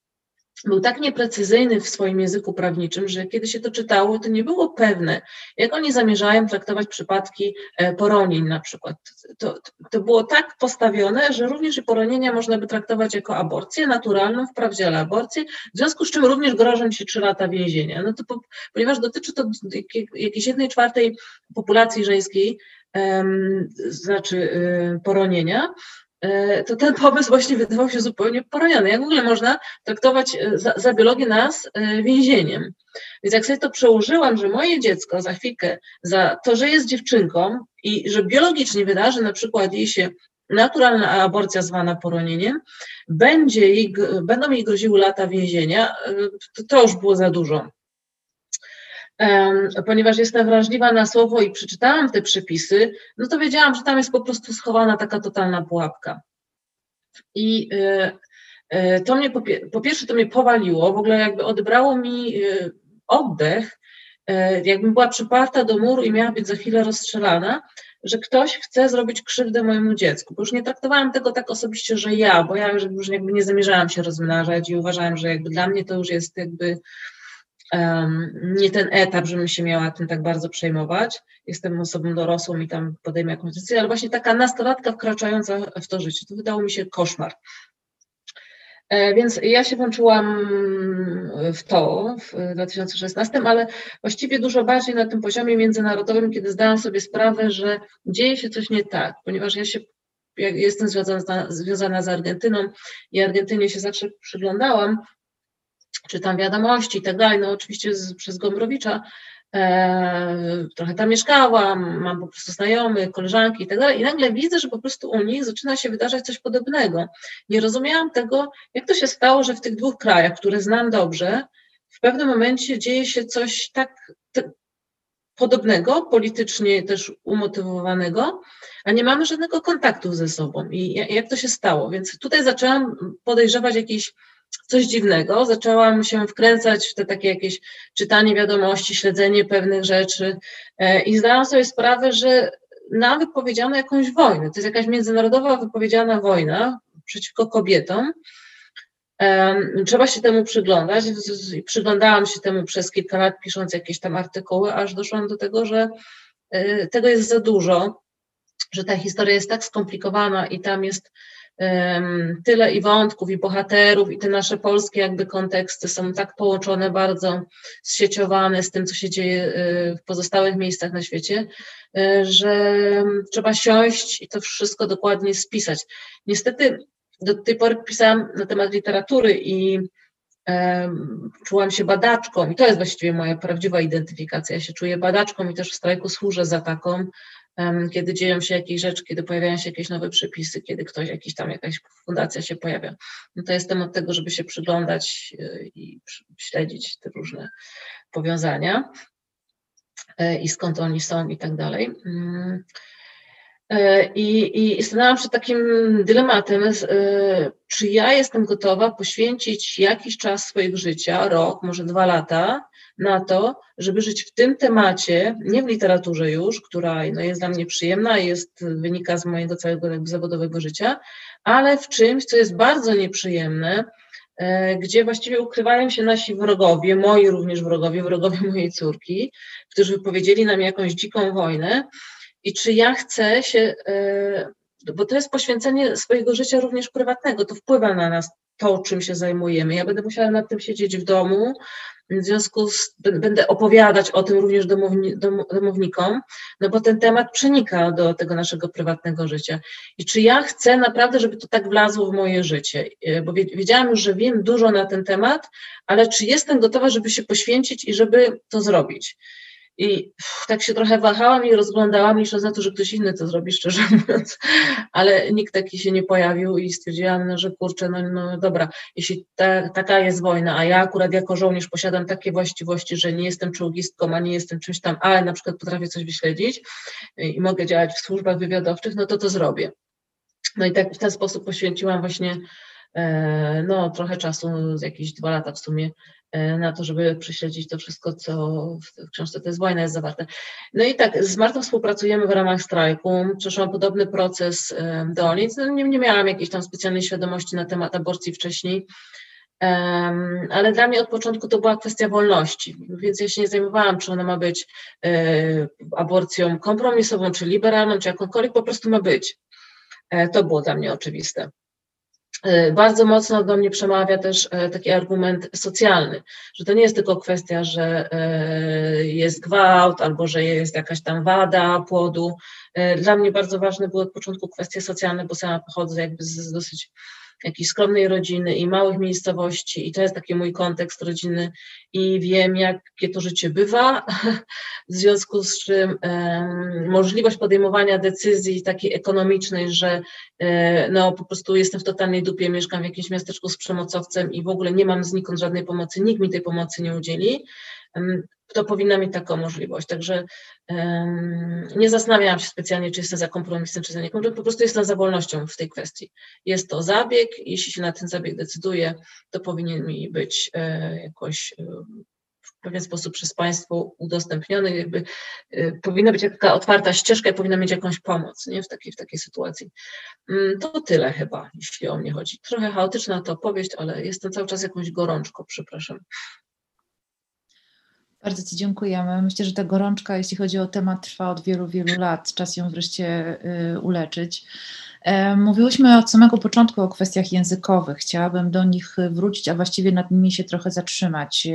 był tak nieprecyzyjny w swoim języku prawniczym, że kiedy się to czytało, to nie było pewne, jak oni zamierzają traktować przypadki e, poronień na przykład. To, to było tak postawione, że również i poronienia można by traktować jako aborcję naturalną, wprawdzie ale aborcję, w związku z czym również grożą się trzy lata więzienia. No to po, ponieważ dotyczy to jakiejś jednej czwartej populacji żeńskiej, znaczy y, poronienia, E, to ten pomysł właśnie wydawał się zupełnie poroniony. Jak w ogóle można traktować e, za, za biologię nas e, więzieniem? Więc jak sobie to przełożyłam, że moje dziecko za chwilkę, za to, że jest dziewczynką i że biologicznie wydarzy na przykład jej się naturalna aborcja zwana poronieniem, będzie jej, będą jej groziły lata więzienia, to, to już było za dużo. Ponieważ jestem wrażliwa na słowo i przeczytałam te przepisy, no to wiedziałam, że tam jest po prostu schowana taka totalna pułapka. I e, e, to mnie, po pierwsze, to mnie powaliło, w ogóle jakby odebrało mi e, oddech, jakbym była przyparta do muru i miała być za chwilę rozstrzelana, że ktoś chce zrobić krzywdę mojemu dziecku, bo już nie traktowałam tego tak osobiście, że ja, bo ja już jakby nie zamierzałam się rozmnażać i uważałam, że jakby dla mnie to już jest jakby nie ten etap, żebym się miała tym tak bardzo przejmować. Jestem osobą dorosłą i tam podejmę jakąś decyzję, ale właśnie taka nastolatka wkraczająca w to życie, to wydało mi się koszmar. E, więc ja się włączyłam w to w 2016, ale właściwie dużo bardziej na tym poziomie międzynarodowym, kiedy zdałam sobie sprawę, że dzieje się coś nie tak, ponieważ ja się jestem związana, związana z Argentyną i Argentynie się zawsze przyglądałam czytam wiadomości i tak dalej, no oczywiście z, przez Gombrowicza, e, trochę tam mieszkałam, mam po prostu znajomych, koleżanki i tak dalej i nagle widzę, że po prostu u nich zaczyna się wydarzać coś podobnego. Nie rozumiałam tego, jak to się stało, że w tych dwóch krajach, które znam dobrze, w pewnym momencie dzieje się coś tak podobnego, politycznie też umotywowanego, a nie mamy żadnego kontaktu ze sobą. I jak to się stało? Więc tutaj zaczęłam podejrzewać jakieś coś dziwnego. Zaczęłam się wkręcać w te takie jakieś czytanie wiadomości, śledzenie pewnych rzeczy e, i zdałam sobie sprawę, że nam wypowiedziano jakąś wojnę. To jest jakaś międzynarodowa wypowiedziana wojna przeciwko kobietom. Trzeba się temu przyglądać. Przyglądałam się temu przez kilka lat, pisząc jakieś tam artykuły, aż doszłam do tego, że e, tego jest za dużo, że ta historia jest tak skomplikowana i tam jest tyle i wątków, i bohaterów, i te nasze polskie jakby konteksty są tak połączone, bardzo zsieciowane z tym, co się dzieje y, w pozostałych miejscach na świecie, y, że trzeba siąść i to wszystko dokładnie spisać. Niestety do tej pory pisałam na temat literatury i czułam się badaczką i to jest właściwie moja prawdziwa identyfikacja. Ja się czuję badaczką i też w strajku służę za taką, kiedy dzieją się jakieś rzeczy, kiedy pojawiają się jakieś nowe przepisy, kiedy ktoś, jakiś tam jakaś fundacja się pojawia. No to jestem od tego, żeby się przyglądać e, i śledzić te różne powiązania e, i skąd oni są i tak dalej. Mm. E, I, I stanęłam przed takim dylematem, czy ja jestem gotowa poświęcić jakiś czas swojego życia, rok, może dwa lata, na to, żeby żyć w tym temacie, nie w literaturze już, która no, jest dla mnie przyjemna i jest, wynika z mojego całego jakby zawodowego życia, ale w czymś, co jest bardzo nieprzyjemne, e, gdzie właściwie ukrywają się nasi wrogowie, moi również wrogowie, wrogowie mojej córki, którzy wypowiedzieli nam jakąś dziką wojnę. I czy ja chcę się, e, bo to jest poświęcenie swojego życia również prywatnego, to wpływa na nas to, czym się zajmujemy. Ja będę musiała nad tym siedzieć w domu, w związku z będę opowiadać o tym również domowni, dom, domownikom, no bo ten temat przenika do tego naszego prywatnego życia. I czy ja chcę naprawdę, żeby to tak wlazło w moje życie? E, bo wiedziałam już, że wiem dużo na ten temat, ale czy jestem gotowa, żeby się poświęcić i żeby to zrobić? I tak się trochę wahałam i rozglądałam, licząc na to, że ktoś inny to zrobi, szczerze mówiąc, ale nikt taki się nie pojawił i stwierdziłam, no, że kurczę, no, no dobra, jeśli ta, taka jest wojna, a ja akurat jako żołnierz posiadam takie właściwości, że nie jestem czołgistką, a nie jestem czymś tam, ale na przykład potrafię coś wyśledzić i mogę działać w służbach wywiadowczych, no to to zrobię. No i tak w ten sposób poświęciłam właśnie e, no, trochę czasu, jakieś dwa lata w sumie, na to, żeby prześledzić to wszystko, co w książce wojna jest zawarte. No i tak, z Martą współpracujemy w ramach strajku. Przeszłam podobny proces e, do nic. No nie, nie miałam jakiejś tam specjalnej świadomości na temat aborcji wcześniej, ale dla mnie od początku to była kwestia wolności, więc ja się nie zajmowałam, czy ona ma być e, aborcją kompromisową, czy liberalną, czy jakąkolwiek, po prostu ma być. To było dla mnie oczywiste. E, bardzo mocno do mnie przemawia też e, taki argument socjalny, że to nie jest tylko kwestia, że e, jest gwałt albo że jest jakaś tam wada płodu. Dla mnie bardzo ważne były od początku kwestie socjalne, bo sama pochodzę jakby z dosyć jakiejś skromnej rodziny i małych miejscowości. I to jest taki mój kontekst rodziny. I wiem, jakie to życie bywa, w związku z czym um, możliwość podejmowania decyzji takiej ekonomicznej, że e, no po prostu jestem w totalnej dupie, mieszkam w jakimś miasteczku z przemocowcem i w ogóle nie mam znikąd żadnej pomocy, nikt mi tej pomocy nie udzieli, to powinna mieć taką możliwość. Także nie zastanawiałam się specjalnie, czy jestem za kompromisem, czy za niekompromisem, po prostu jestem za wolnością w tej kwestii. Jest to zabieg, jeśli się na ten zabieg decyduje, to powinien mi być e, jakoś e, w pewien sposób przez Państwo udostępniony, jakby e, powinna być taka otwarta ścieżka i powinna mieć jakąś pomoc nie? W, takiej, w takiej sytuacji. Mm, to tyle chyba, jeśli o mnie chodzi. Trochę chaotyczna to opowieść, ale jestem cały czas jakąś gorączką, przepraszam. Bardzo Ci dziękujemy. Myślę, że ta gorączka, jeśli chodzi o temat, trwa od wielu, wielu lat. Czas ją wreszcie y, uleczyć. E, mówiłyśmy od samego początku o kwestiach językowych. Chciałabym do nich wrócić, a właściwie nad nimi się trochę zatrzymać.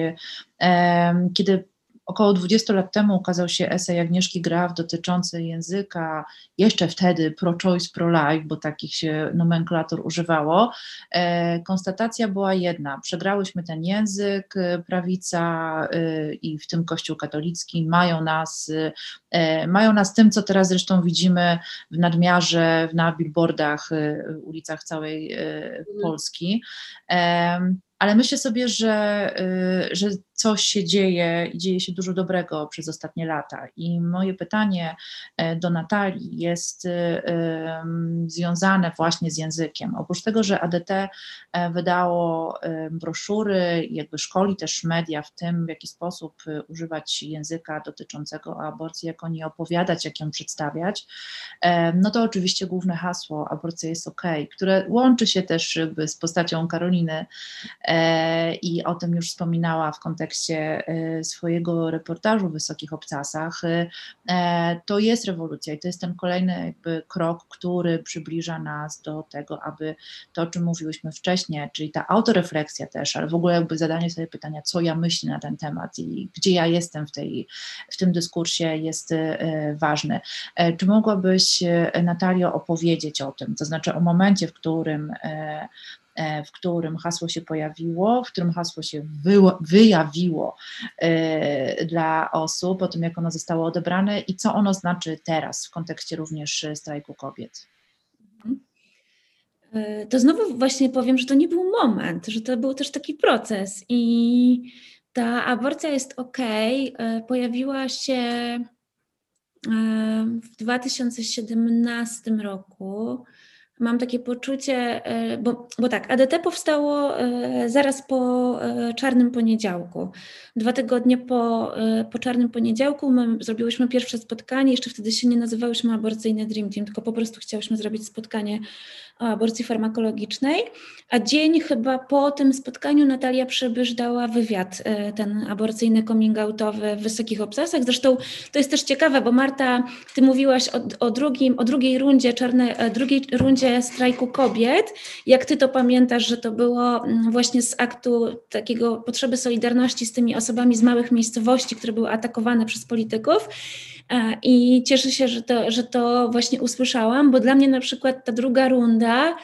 E, kiedy Około 20 lat temu ukazał się esej Agnieszki Graf dotyczący języka, jeszcze wtedy pro-choice, pro-life, bo takich się nomenklatur używało. E, konstatacja była jedna, przegrałyśmy ten język, e, prawica e, i w tym Kościół katolicki mają nas, mają nas tym, co teraz zresztą widzimy w nadmiarze, na billboardach, ulicach całej mhm. Polski ale myślę sobie, że, że coś się dzieje i dzieje się dużo dobrego przez ostatnie lata. I moje pytanie e, do Natalii jest e, związane właśnie z językiem. Oprócz tego, że ADT e, wydało broszury, jakby szkoli też media w tym, w jaki sposób używać języka dotyczącego aborcji, jak o niej opowiadać, jak ją przedstawiać, no to oczywiście główne hasło aborcja jest ok, które łączy się też z postacią Karoliny i o tym już wspominała w kontekście kontekście y, swojego reportażu w Wysokich Obcasach, y, e, to jest rewolucja i to jest ten kolejny jakby krok, który przybliża nas do tego, aby to, o czym mówiłyśmy wcześniej, czyli ta autorefleksja też, ale w ogóle jakby zadanie sobie pytania, co ja myślę na ten temat i gdzie ja jestem w, tej, w tym dyskursie jest y, ważny. E, czy mogłabyś, Natalio, opowiedzieć o tym, to znaczy o momencie, w którym e, w którym hasło się pojawiło, w którym hasło się wyjawiło e, dla osób, o tym jak ono zostało odebrane i co ono znaczy teraz w kontekście również strajku kobiet. E, to znowu właśnie powiem, że to nie był moment, że to był też taki proces i ta aborcja jest ok. Pojawiła się w 2017 roku mam takie poczucie, e, bo, bo tak, ADT powstało e, zaraz po e, Czarnym Poniedziałku. Dwa tygodnie po, po Czarnym Poniedziałku my zrobiłyśmy pierwsze spotkanie, jeszcze wtedy się nie nazywałyśmy Aborcyjne Dream Team, tylko po prostu chciałyśmy zrobić spotkanie o aborcji farmakologicznej, a dzień chyba po tym spotkaniu Natalia Przybysz dała wywiad, ten aborcyjny coming outowy w Wysokich Obcasach. Zresztą to jest też ciekawe, bo Marta, ty mówiłaś o, o, drugim, o drugiej rundzie, czarne, drugiej rundzie strajku kobiet. Jak ty to pamiętasz, że to było mm, właśnie z aktu takiego potrzeby solidarności z tymi osobami z małych miejscowości, które były atakowane przez polityków. E, I cieszę się, że to, że to właśnie usłyszałam, bo dla mnie na przykład ta druga runda,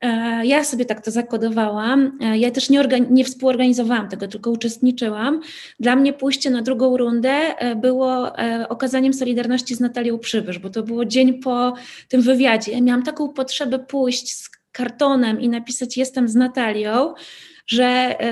e, ja sobie tak to zakodowałam. E, ja też nie, nie, współorganizowałam tego, tylko uczestniczyłam. Dla mnie pójście na drugą rundę było okazaniem solidarności z Natalią Przybysz, bo to było dzień po tym wywiadzie. Ja miałam taką potrzebę pójść z kartonem i napisać jestem z Natalią, że e,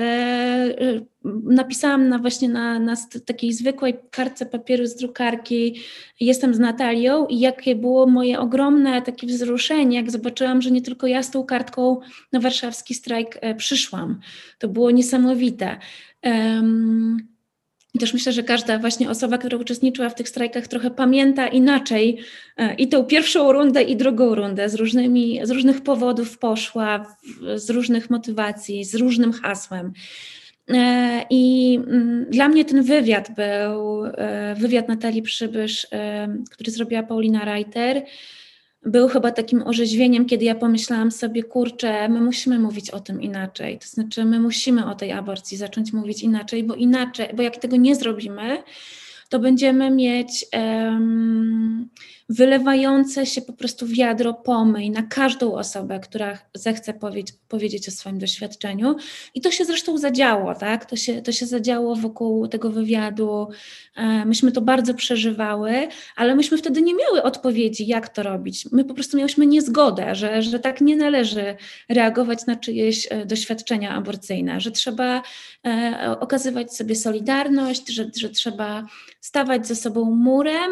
e, napisałam na właśnie na, na takiej zwykłej kartce papieru z drukarki jestem z Natalią i jakie było moje ogromne takie wzruszenie, jak zobaczyłam, że nie tylko ja z tą kartką na warszawski strajk e, przyszłam. To było niesamowite. I też myślę, że każda właśnie osoba, która uczestniczyła w tych strajkach, trochę pamięta inaczej e, i tą pierwszą rundę, i drugą rundę. Z, różnymi, z różnych powodów poszła, z różnych motywacji, z różnym hasłem. E, I mm, dla mnie ten wywiad był e, wywiad Natalii Przybysz, który zrobiła Paulina Reiter był chyba takim orzeźwieniem, kiedy ja pomyślałam sobie, kurczę, my musimy mówić o tym inaczej. To znaczy, my musimy o tej aborcji zacząć mówić inaczej, bo inaczej, bo jak tego nie zrobimy, to będziemy mieć um, wylewające się po prostu wiadro pomyj na każdą osobę, która zechce powiedzieć, powiedzieć o swoim doświadczeniu. I to się zresztą zadziało, tak? To się, to się zadziało wokół tego wywiadu. E, myśmy to bardzo przeżywały, ale myśmy wtedy nie miały odpowiedzi, jak to robić. My po prostu miałyśmy niezgodę, że, że tak nie należy reagować na czyjeś e, doświadczenia aborcyjne, że trzeba e, okazywać sobie solidarność, że, że trzeba stawać ze sobą murem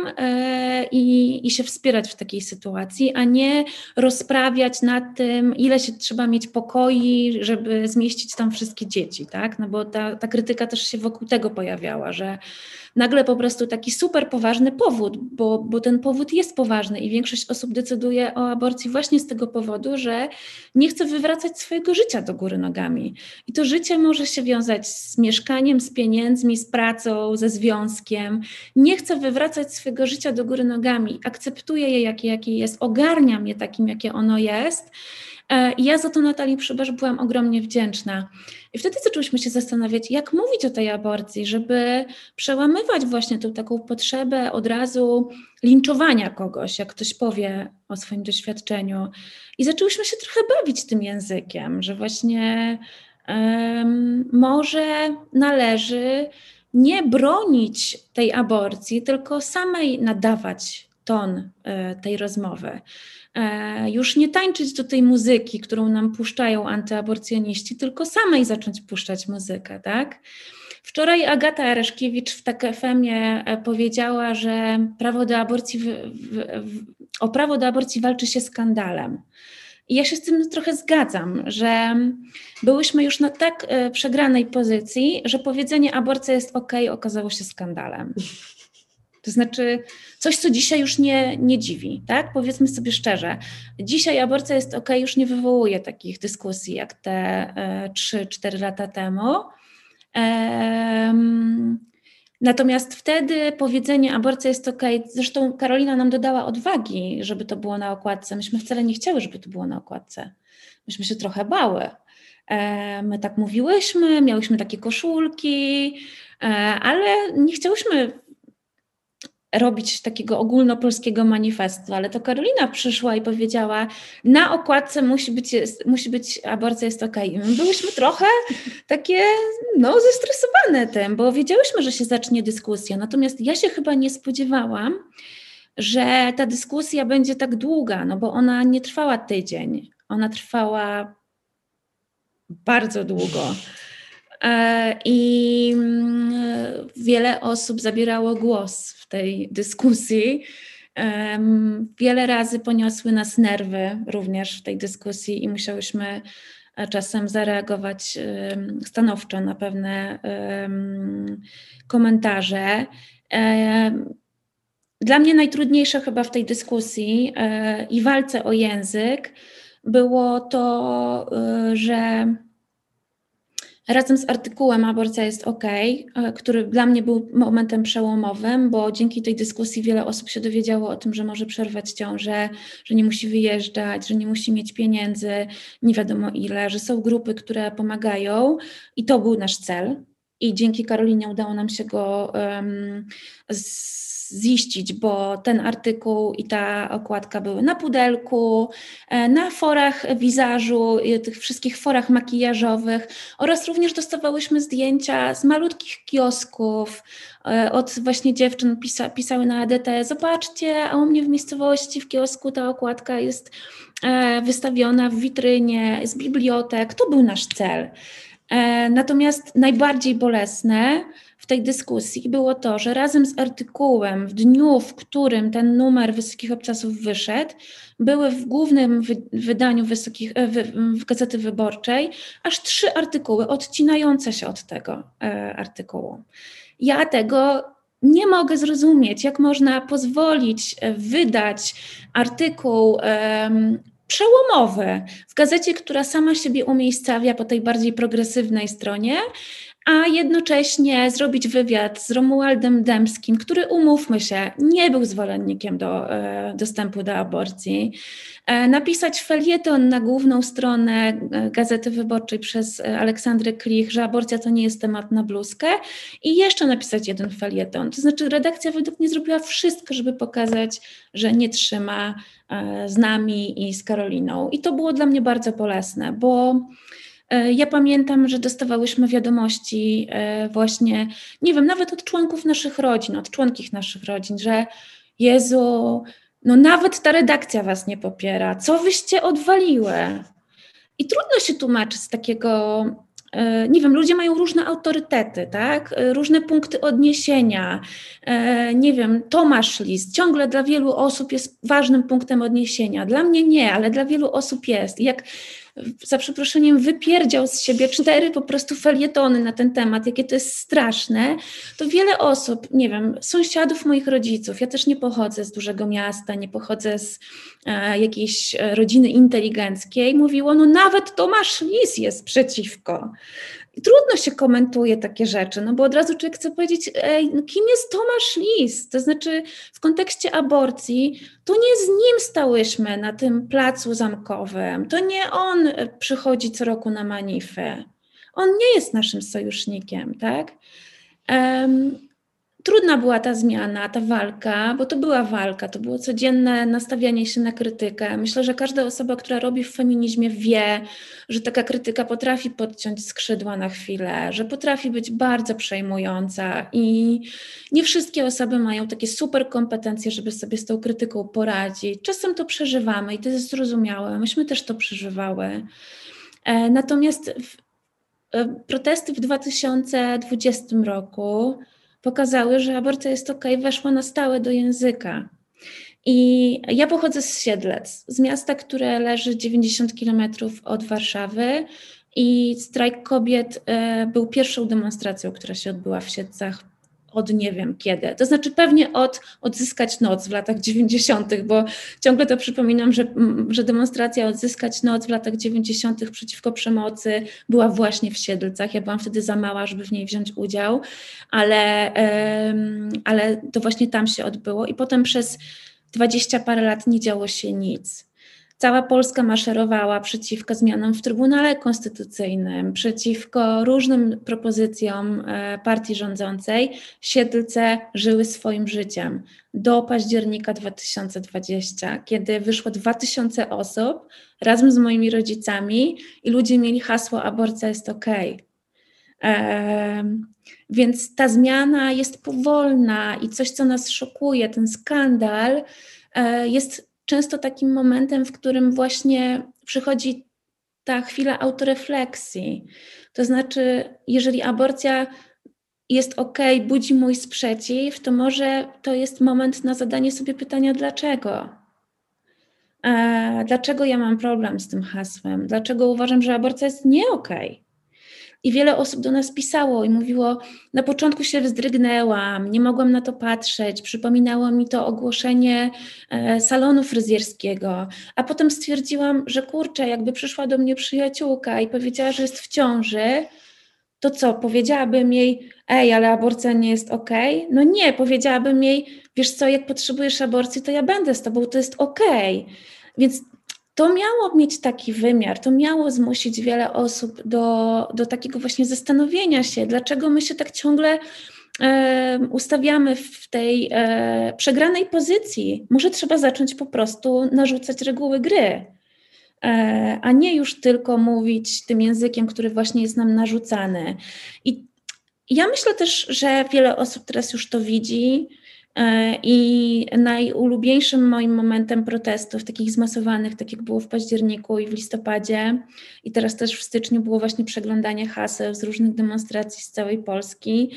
i, i się wspierać w takiej sytuacji, a nie rozprawiać nad tym, ile się trzeba mieć pokoi, żeby zmieścić tam wszystkie dzieci, tak? No bo ta, ta krytyka też się wokół tego pojawiała, że nagle po prostu taki super poważny powód, bo, bo ten powód jest poważny i większość osób decyduje o aborcji właśnie z tego powodu, że nie chce wywracać swojego życia do góry nogami. I to życie może się wiązać z mieszkaniem, z pieniędzmi, z pracą, ze związkiem. Nie chce wywracać swojego życia do góry nogami, akceptuje je, jakie, jakie jest, ogarnia je takim, jakie ono jest. E, ja za to Natalii Przybysz byłam ogromnie wdzięczna. I wtedy zaczęłyśmy się zastanawiać, jak mówić o tej aborcji, żeby przełamywać właśnie tą taką potrzebę od razu linczowania kogoś, jak ktoś powie o swoim doświadczeniu. I zaczęłyśmy się trochę bawić tym językiem, że właśnie um, może należy nie bronić tej aborcji, tylko samej nadawać ton e, tej rozmowy. E, już nie tańczyć do tej muzyki, którą nam puszczają antyaborcjoniści, tylko samej zacząć puszczać muzykę, tak? Wczoraj Agata Areszkiewicz w TKFM-ie e, powiedziała, że prawo do aborcji, w, w, w, o prawo do aborcji walczy się skandalem. I ja się z tym trochę zgadzam, że byłyśmy już na tak przegranej pozycji, że powiedzenie aborcja jest ok, okazało się skandalem. To znaczy coś, co dzisiaj już nie, nie dziwi, tak? Powiedzmy sobie szczerze. Dzisiaj aborcja jest ok, już nie wywołuje takich dyskusji jak te e, 3-4 lata temu. natomiast wtedy powiedzenie aborcja jest ok, zresztą Karolina nam dodała odwagi, żeby to było na okładce. Myśmy wcale nie chciały, żeby to było na okładce. Myśmy się trochę bały. E, my tak mówiłyśmy, miałyśmy takie koszulki, e, ale nie chciałyśmy robić takiego ogólnopolskiego manifestu, ale to Karolina przyszła i powiedziała, na okładce musi być, jest, musi być aborcja jest ok. I my byłyśmy trochę takie, no, zestresowane tym, bo wiedziałyśmy, że się zacznie dyskusja, natomiast ja się chyba nie spodziewałam, że ta dyskusja będzie tak długa, no bo ona nie trwała tydzień, ona trwała bardzo długo. E, I mm, wiele osób zabierało głos w tej dyskusji. Wiele razy poniosły nas nerwy również w tej dyskusji i musiałyśmy e, czasem zareagować stanowczo na pewne komentarze. Dla mnie najtrudniejsze chyba w tej dyskusji e, i walce o język było to, że razem z artykułem Aborcja jest OK, e, który dla mnie był momentem przełomowym, bo dzięki tej dyskusji wiele osób się dowiedziało o tym, że może przerwać ciążę, że nie musi wyjeżdżać, że nie musi mieć pieniędzy, nie wiadomo ile, że są grupy, które pomagają i to był nasz cel. I dzięki Karolinie udało nam się go um, z ziścić, bo ten artykuł i ta okładka były na pudelku, e, na forach wizażu, tych wszystkich forach makijażowych oraz również dostawałyśmy zdjęcia z malutkich kiosków, e, od właśnie dziewczyn pisa, pisały na ADT, zobaczcie, a u mnie w miejscowości, w kiosku ta okładka jest e, wystawiona w witrynie z bibliotek. To był nasz cel. Natomiast najbardziej bolesne tej dyskusji było to, że razem z artykułem w dniu, w którym ten numer Wysokich Obcasów wyszedł, były w głównym wydaniu wysokich, e, w, Gazety Wyborczej aż trzy artykuły odcinające się od tego e, artykułu. Ja tego nie mogę zrozumieć, jak można pozwolić e, wydać artykuł przełomowy w gazecie, która sama siebie umiejscawia po tej bardziej progresywnej stronie, a jednocześnie zrobić wywiad z Romualdem Dębskim, który umówmy się, nie był zwolennikiem do, e, dostępu do aborcji, e, napisać felieton na główną stronę e, Gazety Wyborczej przez Aleksandrę Klich, że aborcja to nie jest temat na bluzkę i jeszcze napisać jeden felieton. To znaczy redakcja według mnie zrobiła wszystko, żeby pokazać, że nie trzyma z nami i z Karoliną. I to było dla mnie bardzo bolesne, bo E, ja pamiętam, że dostawałyśmy wiadomości e, właśnie, nie wiem, nawet od członków naszych rodzin, od członkich naszych rodzin, że Jezu, no nawet ta redakcja was nie popiera, co wyście odwaliły? I trudno się tłumaczyć z takiego, e, nie wiem, ludzie mają różne autorytety, tak? Różne punkty odniesienia. Nie wiem, Tomasz List ciągle dla wielu osób jest ważnym punktem odniesienia. Dla mnie nie, ale dla wielu osób jest. I jak za przeproszeniem, wypierdział z siebie cztery po prostu felietony na ten temat, jakie to jest straszne, to wiele osób, nie wiem, sąsiadów moich rodziców, ja też nie pochodzę z dużego miasta, nie pochodzę z e, jakiejś rodziny inteligenckiej, mówiło, no nawet Tomasz Lis jest przeciwko. I trudno się komentuje takie rzeczy, no bo od razu człowiek chce powiedzieć, ej, no kim jest Tomasz Lis? To znaczy w kontekście aborcji, to nie z nim stałyśmy na tym placu zamkowym, to nie on przychodzi co roku na manifę. On nie jest naszym sojusznikiem, tak? Trudna była ta zmiana, ta walka, bo to była walka, to było codzienne nastawianie się na krytykę. Myślę, że każda osoba, która robi w feminizmie, wie, że taka krytyka potrafi podciąć skrzydła na chwilę, że potrafi być bardzo przejmująca i nie wszystkie osoby mają takie super kompetencje, żeby sobie z tą krytyką poradzić. Czasem to przeżywamy i to jest zrozumiałe. Myśmy też to przeżywały. E, natomiast e, protesty w 2020 roku pokazały, że aborcja jest ok, weszła na stałe do języka. I ja pochodzę z Siedlec, z miasta, które leży 90 kilometrów od Warszawy. I strajk kobiet e, był pierwszą demonstracją, która się odbyła w Siedlcach od nie wiem kiedy. To znaczy pewnie od odzyskać noc w latach 90., bo ciągle to przypominam, że, że demonstracja odzyskać noc w latach 90. przeciwko przemocy była właśnie w Siedlcach. Ja byłam wtedy za mała, żeby w niej wziąć udział, ale, ale to właśnie tam się odbyło i potem przez dwadzieścia parę lat nie działo się nic. Cała Polska maszerowała przeciwko zmianom w Trybunale Konstytucyjnym, przeciwko różnym propozycjom e, partii rządzącej. Siedlce żyły swoim życiem do października 2020, kiedy wyszło 2000 osób razem z moimi rodzicami i ludzie mieli hasło aborcja jest ok. Więc ta zmiana jest powolna i coś, co nas szokuje, ten skandal, e, jest często takim momentem, w którym właśnie przychodzi ta chwila autorefleksji. To znaczy, jeżeli aborcja jest ok, budzi mój sprzeciw, to może to jest moment na zadanie sobie pytania, dlaczego? Dlaczego ja mam problem z tym hasłem? Dlaczego uważam, że aborcja jest nie okej? Okay? I wiele osób do nas pisało i mówiło: Na początku się wzdrygnęłam, nie mogłam na to patrzeć, przypominało mi to ogłoszenie e, salonu fryzjerskiego, a potem stwierdziłam, że kurczę, jakby przyszła do mnie przyjaciółka i powiedziała, że jest w ciąży, to co, powiedziałabym jej, ej, ale aborcja nie jest ok? No nie, powiedziałabym jej, wiesz co, jak potrzebujesz aborcji, to ja będę z tobą, to jest ok. Więc to miało mieć taki wymiar, to miało zmusić wiele osób do, do takiego właśnie zastanowienia się, dlaczego my się tak ciągle e, ustawiamy w tej e, przegranej pozycji. Może trzeba zacząć po prostu narzucać reguły gry, e, a nie już tylko mówić tym językiem, który właśnie jest nam narzucany. I ja myślę też, że wiele osób teraz już to widzi, I najulubieńszym moim momentem protestów, takich zmasowanych, tak jak było w październiku i w listopadzie, i teraz też w styczniu, było właśnie przeglądanie haseł z różnych demonstracji z całej Polski.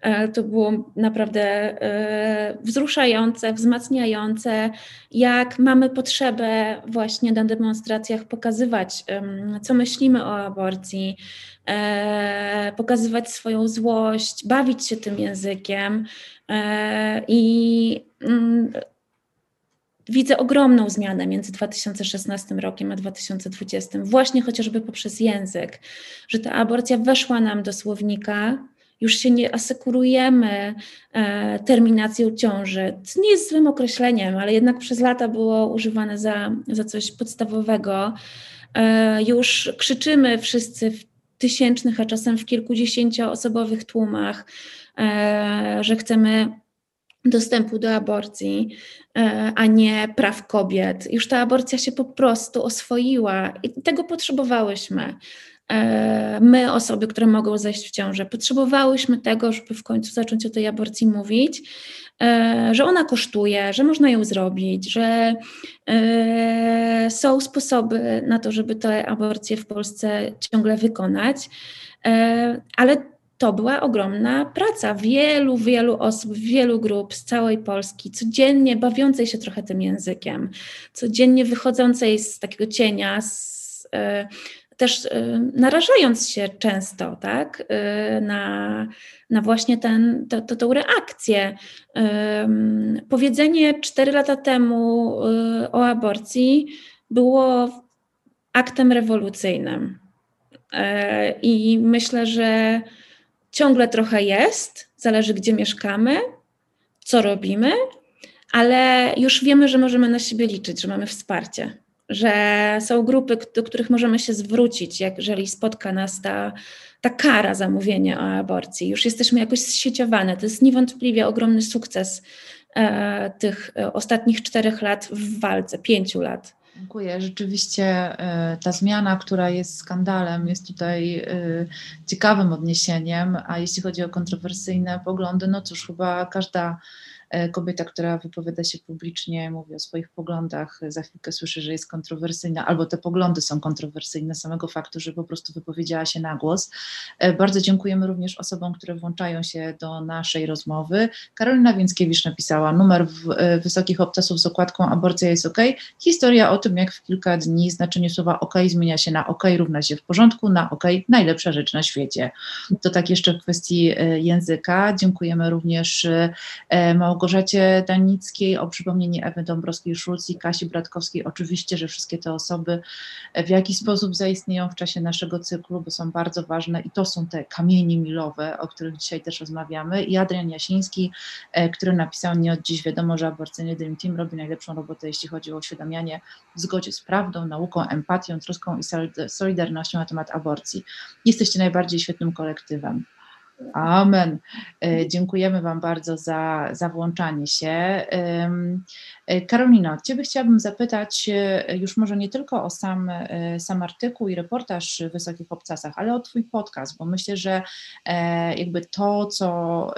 E, to było naprawdę e, wzruszające, wzmacniające, jak mamy potrzebę właśnie na demonstracjach pokazywać, co myślimy o aborcji, pokazywać swoją złość, bawić się tym językiem. E, I mm, widzę ogromną zmianę między 2016 rokiem a 2020, właśnie chociażby poprzez język, że ta aborcja weszła nam do słownika, już się nie asekurujemy e, terminacją ciąży. To nie jest złym określeniem, ale jednak przez lata było używane za, za coś podstawowego. E, już krzyczymy wszyscy w tysięcznych, a czasem w kilkudziesięcioosobowych tłumach, e, że chcemy dostępu do aborcji, e, a nie praw kobiet. Już ta aborcja się po prostu oswoiła i tego potrzebowałyśmy. E, my, osoby, które mogą zejść w ciążę, potrzebowałyśmy tego, żeby w końcu zacząć o tej aborcji mówić, e, że ona kosztuje, że można ją zrobić, że są sposoby na to, żeby te aborcje w Polsce ciągle wykonać. Ale to była ogromna praca wielu, wielu osób, wielu grup z całej Polski, codziennie bawiącej się trochę tym językiem, codziennie wychodzącej z takiego cienia, z, też y, narażając się często tak, y, na, na właśnie ten, to, to, tą reakcję. Powiedzenie cztery lata temu o aborcji było aktem rewolucyjnym. I myślę, że ciągle trochę jest, zależy gdzie mieszkamy, co robimy, ale już wiemy, że możemy na siebie liczyć, że mamy wsparcie, że są grupy, do których możemy się zwrócić, jeżeli spotka nas ta, ta kara za mówienie o aborcji. Już jesteśmy jakoś zsieciowane. To jest niewątpliwie ogromny sukces e, tych e, ostatnich czterech lat w walce, pięciu lat. Dziękuję. Rzeczywiście e, ta zmiana, która jest skandalem, jest tutaj e, ciekawym odniesieniem, a jeśli chodzi o kontrowersyjne poglądy, no cóż, chyba każda kobieta, która wypowiada się publicznie, mówi o swoich poglądach, za chwilkę słyszy, że jest kontrowersyjna, albo te poglądy są kontrowersyjne samego faktu, że po prostu wypowiedziała się na głos. E, bardzo dziękujemy również osobom, które włączają się do naszej rozmowy. Karolina Więckiewicz napisała numer e, wysokich obcasów z okładką aborcja jest ok. Historia o tym, jak w kilka dni znaczenie słowa ok zmienia się na ok równa się w porządku, na ok najlepsza rzecz na świecie. To tak jeszcze w kwestii języka. Dziękujemy również Małgorzacie Małgorzacie Danickiej, o przypomnienie Ewy Dąbrowskiej-Szulc i Kasi Bratkowskiej. Oczywiście, że wszystkie te osoby w jakiś sposób zaistnieją w czasie naszego cyklu, bo są bardzo ważne i to są te kamienie milowe, o których dzisiaj też rozmawiamy. I Adrian Jasiński, e, który napisał, nie od dziś wiadomo, że aborcyjny Dream Team robi najlepszą robotę, jeśli chodzi o uświadamianie w zgodzie z prawdą, nauką, empatią, troską i solidarnością na temat aborcji. Jesteście najbardziej świetnym kolektywem. Amen. E, dziękujemy Wam bardzo za, za włączanie się. E, Karolino, Ciebie chciałabym zapytać e, już może nie tylko o sam, sam artykuł i reportaż w Wysokich Obcasach, ale o Twój podcast, bo myślę, że jakby to, co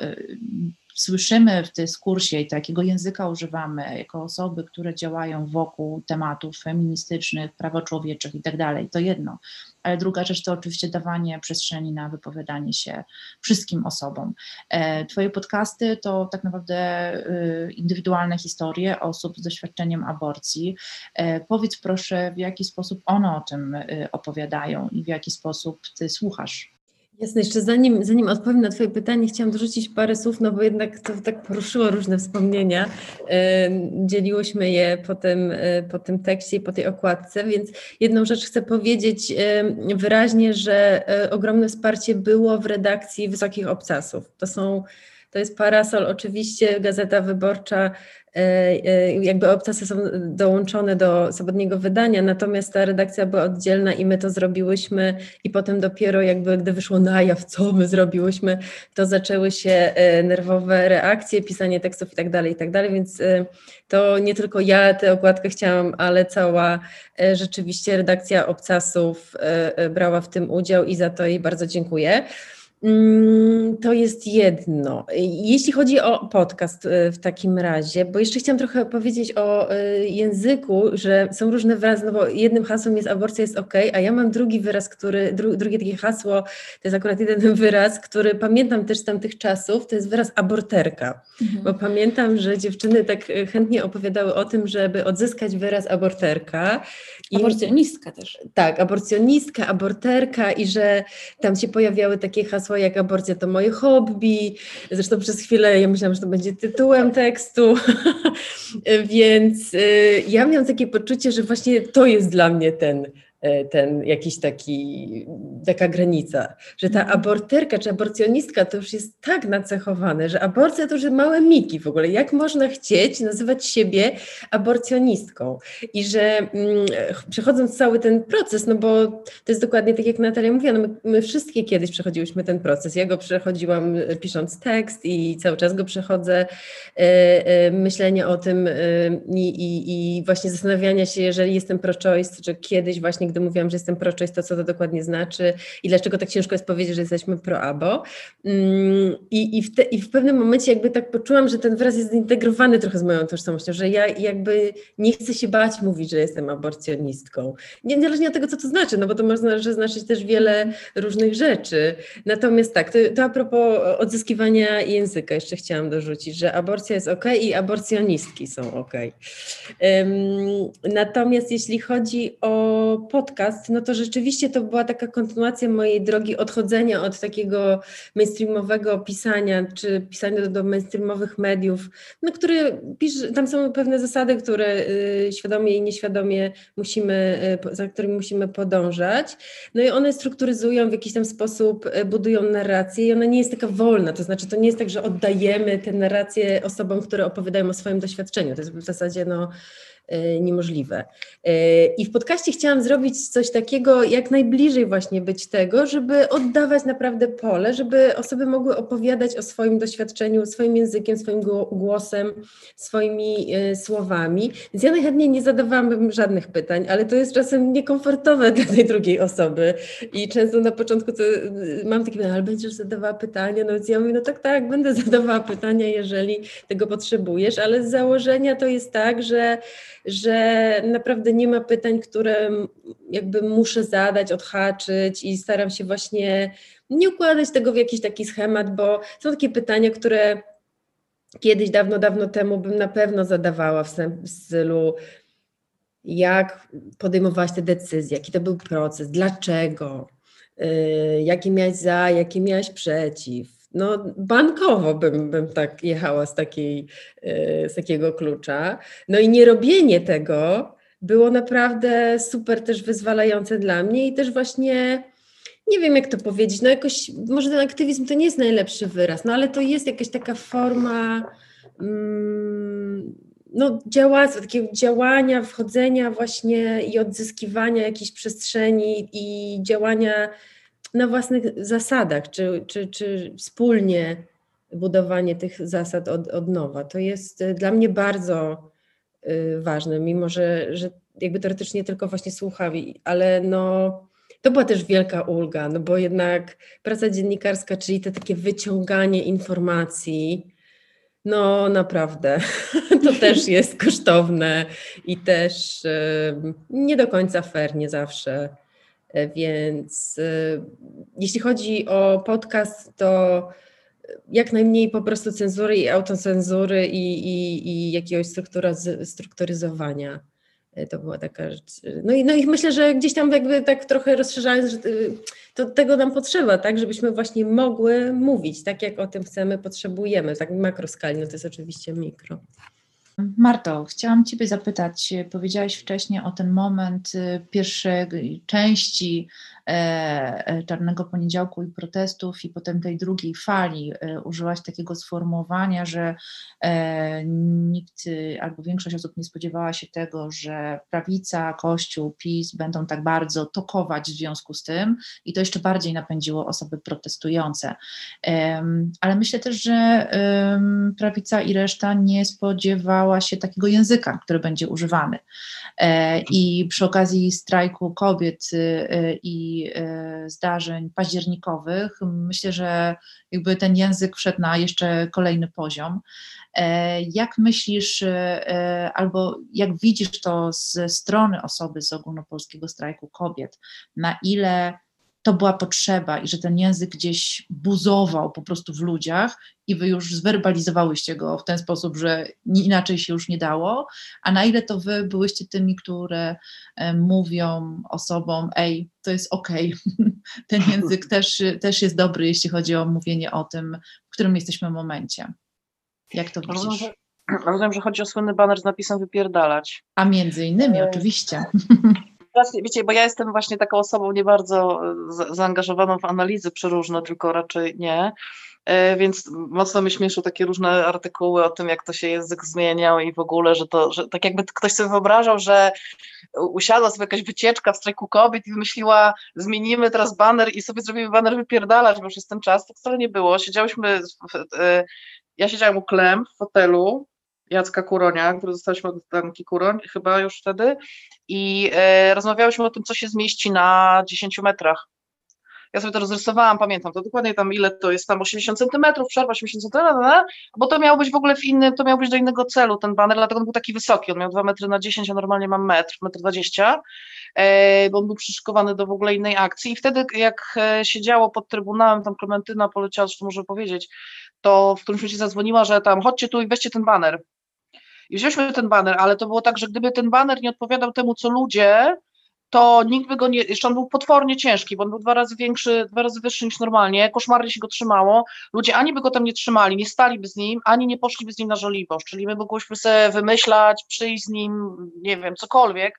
słyszymy w dyskursie i takiego języka używamy jako osoby, które działają wokół tematów feministycznych, prawoczłowieczych i tak dalej, to jedno. Ale druga rzecz to oczywiście dawanie przestrzeni na wypowiadanie się wszystkim osobom. E, twoje podcasty to tak naprawdę y, indywidualne historie osób z doświadczeniem aborcji. E, powiedz proszę, w jaki sposób one o tym y, opowiadają i w jaki sposób ty słuchasz Jasne, jeszcze zanim, zanim odpowiem na Twoje pytanie, chciałam dorzucić parę słów, no bo jednak to tak poruszyło różne wspomnienia. Dzieliłyśmy je po tym, e, po tym tekście i po tej okładce, więc jedną rzecz chcę powiedzieć wyraźnie, że ogromne wsparcie było w redakcji Wysokich Obcasów. To są to jest parasol, oczywiście Gazeta Wyborcza E, e, jakby obcasy są dołączone do swobodnego wydania, natomiast ta redakcja była oddzielna i my to zrobiłyśmy i potem dopiero jakby gdy wyszło na jaw, co my zrobiłyśmy, to zaczęły się e, nerwowe reakcje, pisanie tekstów i tak dalej, i tak dalej, więc to nie tylko ja tę okładkę chciałam, ale cała rzeczywiście redakcja obcasów brała w tym udział i za to jej bardzo dziękuję. Mm, to jest jedno. Jeśli chodzi o podcast y, w takim razie, bo jeszcze chciałam trochę powiedzieć o y, języku, że są różne wyrazy, no bo jednym hasłem jest aborcja jest ok, a ja mam drugi wyraz, który, dru, drugie takie hasło, to jest akurat jeden wyraz, który pamiętam też z tamtych czasów, to jest wyraz aborterka, mhm. bo pamiętam, że dziewczyny tak y, chętnie opowiadały o tym, żeby odzyskać wyraz aborterka. I, aborcjonistka też. Tak, aborcjonistka, aborterka i że tam się pojawiały takie hasła kłamstwo, jak aborcja to moje hobby. Zresztą przez chwilę ja myślałam, że to będzie tytułem tekstu. Więc y, ja miałam takie poczucie, że właśnie to jest dla mnie ten ten jakiś taki, taka granica, że ta mhm. aborterka czy aborcjonistka to już jest tak nacechowane, że aborcja to już małe miki w ogóle. Jak można chcieć nazywać siebie aborcjonistką? I że mm, przechodząc cały ten proces, no bo to jest dokładnie tak jak Natalia mówiła, no my, my wszystkie kiedyś przechodziłyśmy ten proces. Ja go przechodziłam e, pisząc tekst i cały czas go przechodzę, e, e, myślenie o tym e, i, i, i właśnie zastanawiania się, jeżeli jestem pro-choice, czy kiedyś właśnie gdy mówiłam, że jestem pro-choice, to co to dokładnie znaczy i dlaczego tak ciężko jest powiedzieć, że jesteśmy pro-abo. Mm, I, i, w te, I w pewnym momencie jakby tak poczułam, że ten wyraz jest zintegrowany trochę z moją tożsamością, że ja jakby nie chcę się bać mówić, że jestem aborcjonistką. Nie, niezależnie od tego, co to znaczy, no bo to można że znaczyć też wiele różnych rzeczy. Natomiast tak, to, to a propos odzyskiwania języka jeszcze chciałam dorzucić, że aborcja jest ok i aborcjonistki są ok. Um, natomiast jeśli chodzi o podcast, no to rzeczywiście to była taka kontynuacja mojej drogi odchodzenia od takiego mainstreamowego pisania, czy pisania do, do mainstreamowych mediów, no które pisz, tam są pewne zasady, które y, świadomie i nieświadomie musimy, y, za którymi musimy podążać. No i one strukturyzują w jakiś tam sposób, y, budują narrację i ona nie jest taka wolna, to znaczy to nie jest tak, że oddajemy tę narrację osobom, które opowiadają o swoim doświadczeniu. To jest w zasadzie no niemożliwe. E, I w podcaście chciałam zrobić coś takiego, jak najbliżej właśnie być tego, żeby oddawać naprawdę pole, żeby osoby mogły opowiadać o swoim doświadczeniu, swoim językiem, swoim głosem, swoimi e, słowami. Więc ja najchętniej nie zadawałabym żadnych pytań, ale to jest czasem niekomfortowe dla tej drugiej osoby. I często na początku to mam takie ale będziesz zadawała pytania? No więc ja mówię, no tak, tak, będę zadawała pytania, jeżeli tego potrzebujesz, ale z założenia to jest tak, że że naprawdę nie ma pytań, które jakby muszę zadać, odhaczyć i staram się właśnie nie układać tego w jakiś taki schemat, bo są takie pytania, które kiedyś, dawno, dawno temu bym na pewno zadawała w, stylu jak podejmowałaś te decyzje, jaki to był proces, dlaczego, yy, jakie miałaś za, jakie miałaś przeciw, no, bankowo bym, bym tak jechała z, takiej, e, z takiego klucza. No i nie robienie tego było naprawdę super też wyzwalające dla mnie i też właśnie nie wiem jak to powiedzieć, no jakoś, może ten aktywizm to nie jest najlepszy wyraz, no ale to jest jakaś taka forma mm, no, działactwa, takiego działania, wchodzenia właśnie i odzyskiwania jakiejś przestrzeni i działania na własnych zasadach, czy, czy, czy wspólnie budowanie tych zasad od, od nowa. To jest y, dla mnie bardzo y, ważne, mimo że, że jakby teoretycznie tylko właśnie słucham, ale no to była też wielka ulga, no bo jednak praca dziennikarska, czyli to takie wyciąganie informacji, no naprawdę, to też jest kosztowne i też nie do końca fair, nie zawsze. Więc e, jeśli chodzi o podcast, to jak najmniej po prostu cenzury i autocenzury i, i, i jakiegoś strukturyzowania. E, to była taka rzecz. No i, no i myślę, że gdzieś tam jakby tak trochę rozszerzając, że to tego nam potrzeba, tak, żebyśmy właśnie mogły mówić tak, jak o tym chcemy, potrzebujemy, tak makroskali, no to jest oczywiście mikro. Marto, chciałam Ciebie zapytać, powiedziałaś wcześniej o ten moment y, pierwszej części Czarnego Poniedziałku i protestów i potem tej drugiej fali e, użyłaś takiego sformułowania, że nikt albo większość osób nie spodziewała się tego, że prawica, Kościół, PiS będą tak bardzo tokować w związku z tym i to jeszcze bardziej napędziło osoby protestujące. Ale myślę też, że prawica i reszta nie spodziewała się takiego języka, który będzie używany. I przy okazji strajku kobiet i E, zdarzeń październikowych, myślę, że jakby ten język wszedł na jeszcze kolejny poziom. E, jak myślisz, e, albo jak widzisz to ze strony osoby z ogólnopolskiego strajku kobiet, na ile to była potrzeba i że ten język gdzieś buzował po prostu w ludziach i wy już zwerbalizowałyście go w ten sposób, że inaczej się już nie dało, a na ile to wy byłyście tymi, które e, mówią osobom, ej, to jest okej, okay. ten język też, też jest dobry, jeśli chodzi o mówienie o tym, w którym jesteśmy momencie. Jak to widzisz? Rozumiem, że, rozumiem, że chodzi o słynny baner z napisem wypierdalać. A między innymi, e... oczywiście. Wiecie, bo ja jestem właśnie taką osobą nie bardzo zaangażowaną w analizy przeróżne, tylko raczej nie. E, więc mocno mi śmieszą takie różne artykuły o tym, jak to się język zmieniał i w ogóle, że to, że tak jakby ktoś sobie wyobrażał, że usiadła sobie jakaś wycieczka w strajku kobiet i wymyśliła, zmienimy teraz baner i sobie zrobimy baner wypierdalać, bo przez ten czas tak wcale nie było. Siedziałyśmy, e, ja siedziałam u Klem w fotelu, Jacka Kuronia, który zostaliśmy od Danki Kuroń chyba już wtedy. I e, rozmawiałyśmy o tym, co się zmieści na 10 metrach. Ja sobie to rozrysowałam, pamiętam to dokładnie tam ile to jest, tam 80 centymetrów, przerwa 80 centymetrów, bo to miało być w ogóle w innym, to miał być do innego celu ten baner, dlatego on był taki wysoki, on miał 2 metry na 10, a normalnie mam metr, metr 20, e, bo on był przyszykowany do w ogóle innej akcji. I wtedy jak e, siedziało pod Trybunałem, tam Klementyna poleciała, co może powiedzieć, to w którymś momencie zadzwoniła, że tam chodźcie tu i weźcie ten baner. I wzięliśmy ten baner, ale to było tak, że gdyby ten baner nie odpowiadał temu, co ludzie to nikt by go nie, jeszcze on był potwornie ciężki, bo on był dwa razy większy, dwa razy wyższy niż normalnie, koszmarnie się go trzymało, ludzie ani by go tam nie trzymali, nie staliby z nim, ani nie poszliby z nim na żoliborz, czyli my mogłyśmy sobie wymyślać, przyjść z nim, nie wiem, cokolwiek,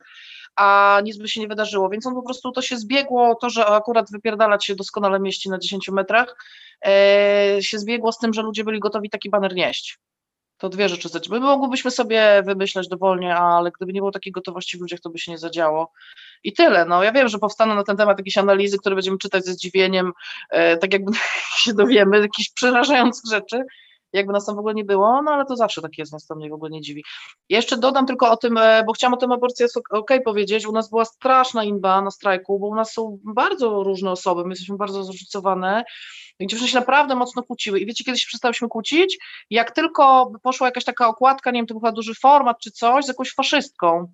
a nic by się nie wydarzyło, więc on po prostu, to się zbiegło, to, że akurat wypierdalać się doskonale mieści na 10 metrach, e, się zbiegło z tym, że ludzie byli gotowi taki baner nieść. To dwie rzeczy. My mogłybyśmy sobie wymyślać dowolnie, ale gdyby nie było takiej gotowości w ludziach, to by się nie zadziało. I tyle. No, ja wiem, że powstaną na ten temat jakieś analizy, które będziemy czytać ze zdziwieniem, e, tak jakby się dowiemy, jakieś przerażających rzeczy, jakby nas tam w ogóle nie było, no ale to zawsze tak jest, nas to mnie w ogóle nie dziwi. Jeszcze dodam tylko o tym, e, bo chciałam o tym aborcji jest ok powiedzieć, u nas była straszna inba na strajku, bo u nas są bardzo różne osoby, my jesteśmy bardzo zróżnicowane, i dziewczyny się naprawdę mocno kłóciły. I wiecie, kiedy się przestałyśmy kłócić? Jak tylko poszła jakaś taka okładka, nie wiem, to był chyba duży format czy coś, z jakąś faszystką.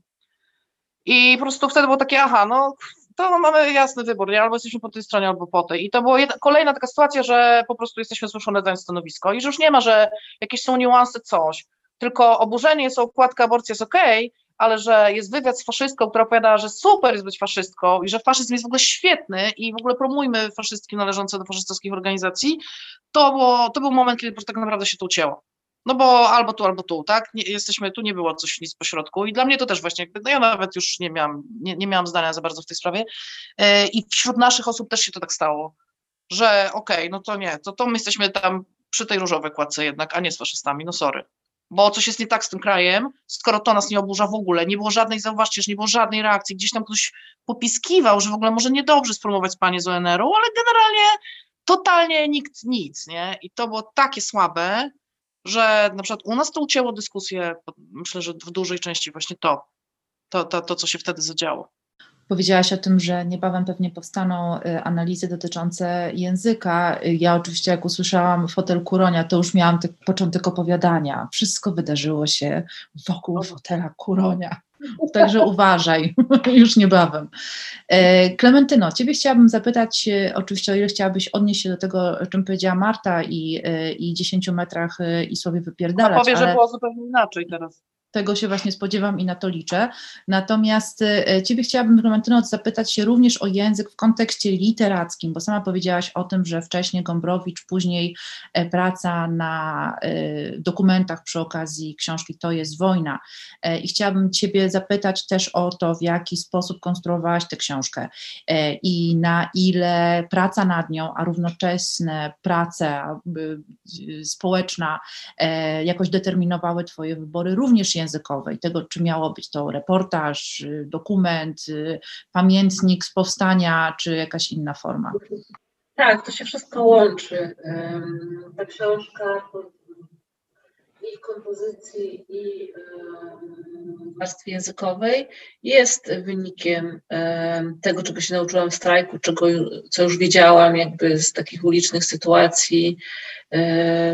I po prostu wtedy było takie, aha, no to mamy jasny wybór, nie? albo jesteśmy po tej stronie, albo po tej. I to była jedna, kolejna taka sytuacja, że po prostu jesteśmy zmuszone zająć stanowisko i że już nie ma, że jakieś są niuanse, coś, tylko oburzenie jest okładka, aborcja jest okej, okay, ale że jest wywiad z faszystką, która opowiada, że super jest być faszystką i że faszyzm jest w ogóle świetny i w ogóle promujmy faszystki należące do faszystowskich organizacji, to, było, to był moment, kiedy tak naprawdę się to ucięło. No bo albo tu, albo tu, tak? Nie, jesteśmy, tu nie było coś nic pośrodku i dla mnie to też właśnie, no ja nawet już nie miałam, nie, nie miałam zdania za bardzo w tej sprawie yy, i wśród naszych osób też się to tak stało, że okej, okay, no to nie, to, to my jesteśmy tam przy tej różowej kładce jednak, a nie z faszystami, no sorry bo coś jest nie tak z tym krajem, skoro to nas nie oburza w ogóle. Nie było żadnej, zauważcie, że nie było żadnej reakcji. Gdzieś tam ktoś popiskiwał, że w ogóle może niedobrze spromować panie z ONR-u, ale generalnie totalnie nikt nic, nie? I to było takie słabe, że na przykład u nas to ucięło dyskusję, myślę, że w dużej części właśnie to, to, to, to co się wtedy zadziało. Powiedziałaś o tym, że niebawem pewnie powstaną y, analizy dotyczące języka. Ja oczywiście jak usłyszałam fotel Kuronia, to już miałam początek opowiadania. Wszystko wydarzyło się wokół fotela Kuronia. Także uważaj, już niebawem. E, Klementyno, Ciebie chciałabym zapytać, e, oczywiście o ile chciałabyś odnieść się do tego, o czym powiedziała Marta i, e, i 10 metrach i sobie wypierdalać. A powie, ale... że było zupełnie inaczej teraz. Tego się właśnie spodziewam i na to liczę. Natomiast e, Ciebie chciałabym, Klementyno, zapytać się również o język w kontekście literackim, bo sama powiedziałaś o tym, że wcześniej Gombrowicz, później e, praca na e, dokumentach przy okazji książki To jest wojna. I chciałabym Ciebie zapytać też o to, w jaki sposób konstruowałaś tę książkę i na ile praca nad nią, a równocześnie praca społeczna jakoś determinowały Twoje wybory, również językowej, tego czy miało być to reportaż, y, dokument, y, pamiętnik z powstania, czy jakaś inna forma. Tak, to się wszystko łączy. Ta książka i w kompozycji, i w warstwie językowej jest wynikiem tego, czego się nauczyłam w strajku, czego, co już wiedziałam jakby z takich ulicznych sytuacji,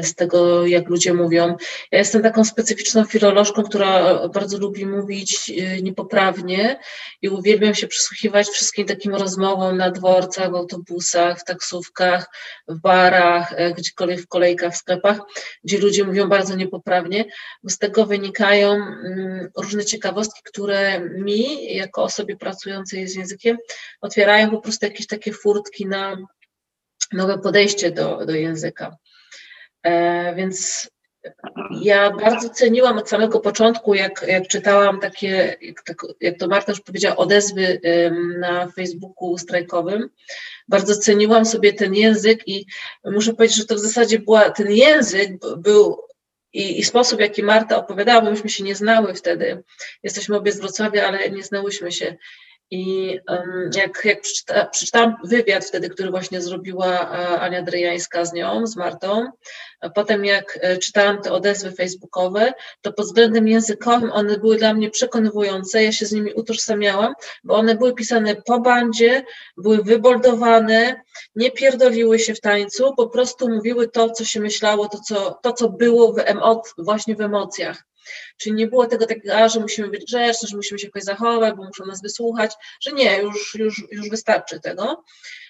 z tego, jak ludzie mówią. Ja jestem taką specyficzną filolożką, która bardzo lubi mówić e, niepoprawnie i uwielbiam się przysłuchiwać wszystkim takim rozmowom na dworcach, w autobusach, w taksówkach, w barach, e, gdziekolwiek w kolejkach, w sklepach, gdzie ludzie mówią bardzo niepoprawnie, z tego wynikają mm, różne ciekawostki, które mi, jako osobie pracującej z językiem, otwierają po prostu jakieś takie furtki na nowe podejście do, do języka. E, więc ja bardzo ceniłam od samego początku, jak, jak czytałam takie, jak, tak, jak to Marta już powiedziała, odezwy na Facebooku strajkowym. Bardzo ceniłam sobie ten język i muszę powiedzieć, że to w zasadzie była, ten język był i, i sposób, w jaki Marta opowiadała, bo myśmy się nie znały wtedy. Jesteśmy obie z Wrocławia, ale nie znałyśmy się. I jak, jak przeczyta, przeczytałam wywiad wtedy, który właśnie zrobiła Ania Drejańska z nią, z Martą, potem jak e, czytałam te odezwy facebookowe, to pod względem językowym one były dla mnie przekonywujące, ja się z nimi utożsamiałam, bo one były pisane po bandzie, były wyboldowane, nie pierdoliły się w tańcu, po prostu mówiły to, co się myślało, to, co, to, co było w emo- właśnie w emocjach. Czyli nie było tego takiego, że musimy być grzeczni, że musimy się jakoś zachować, bo muszą nas wysłuchać, że nie, już, już, już wystarczy tego.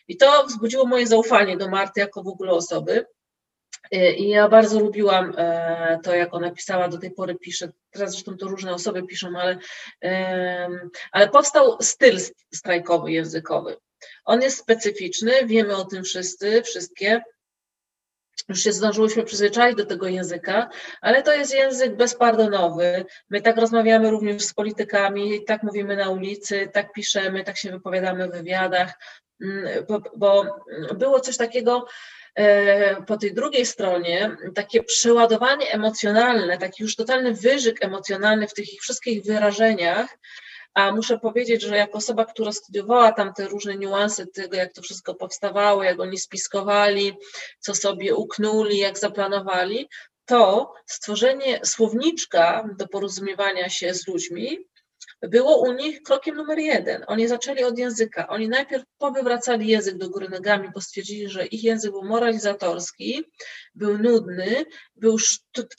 I to wzbudziło moje zaufanie do Marty jako w ogóle osoby. I ja bardzo lubiłam e, to, jak ona pisała, do tej pory pisze, teraz zresztą to różne osoby piszą, ale, ale powstał styl strajkowy, językowy. On jest specyficzny, wiemy o tym wszyscy, wszystkie, już się zdążyłyśmy przyzwyczaić do tego języka, ale to jest język bezpardonowy. My tak rozmawiamy również z politykami, tak mówimy na ulicy, tak piszemy, tak się wypowiadamy w wywiadach, mm, bo, bo było coś takiego e, po tej drugiej stronie, takie przeładowanie emocjonalne, taki już totalny wyżyk emocjonalny w tych ich wszystkich wyrażeniach, a muszę powiedzieć, że jako osoba, która studiowała tam te różne niuanse tego, jak to wszystko powstawało, jak oni spiskowali, co sobie uknuli, jak zaplanowali, to stworzenie słowniczka do porozumiewania się z ludźmi było u nich krokiem numer jeden. Oni zaczęli od języka. Oni najpierw powywracali język do góry nogami, bo stwierdzili, że ich język był moralizatorski, był nudny, był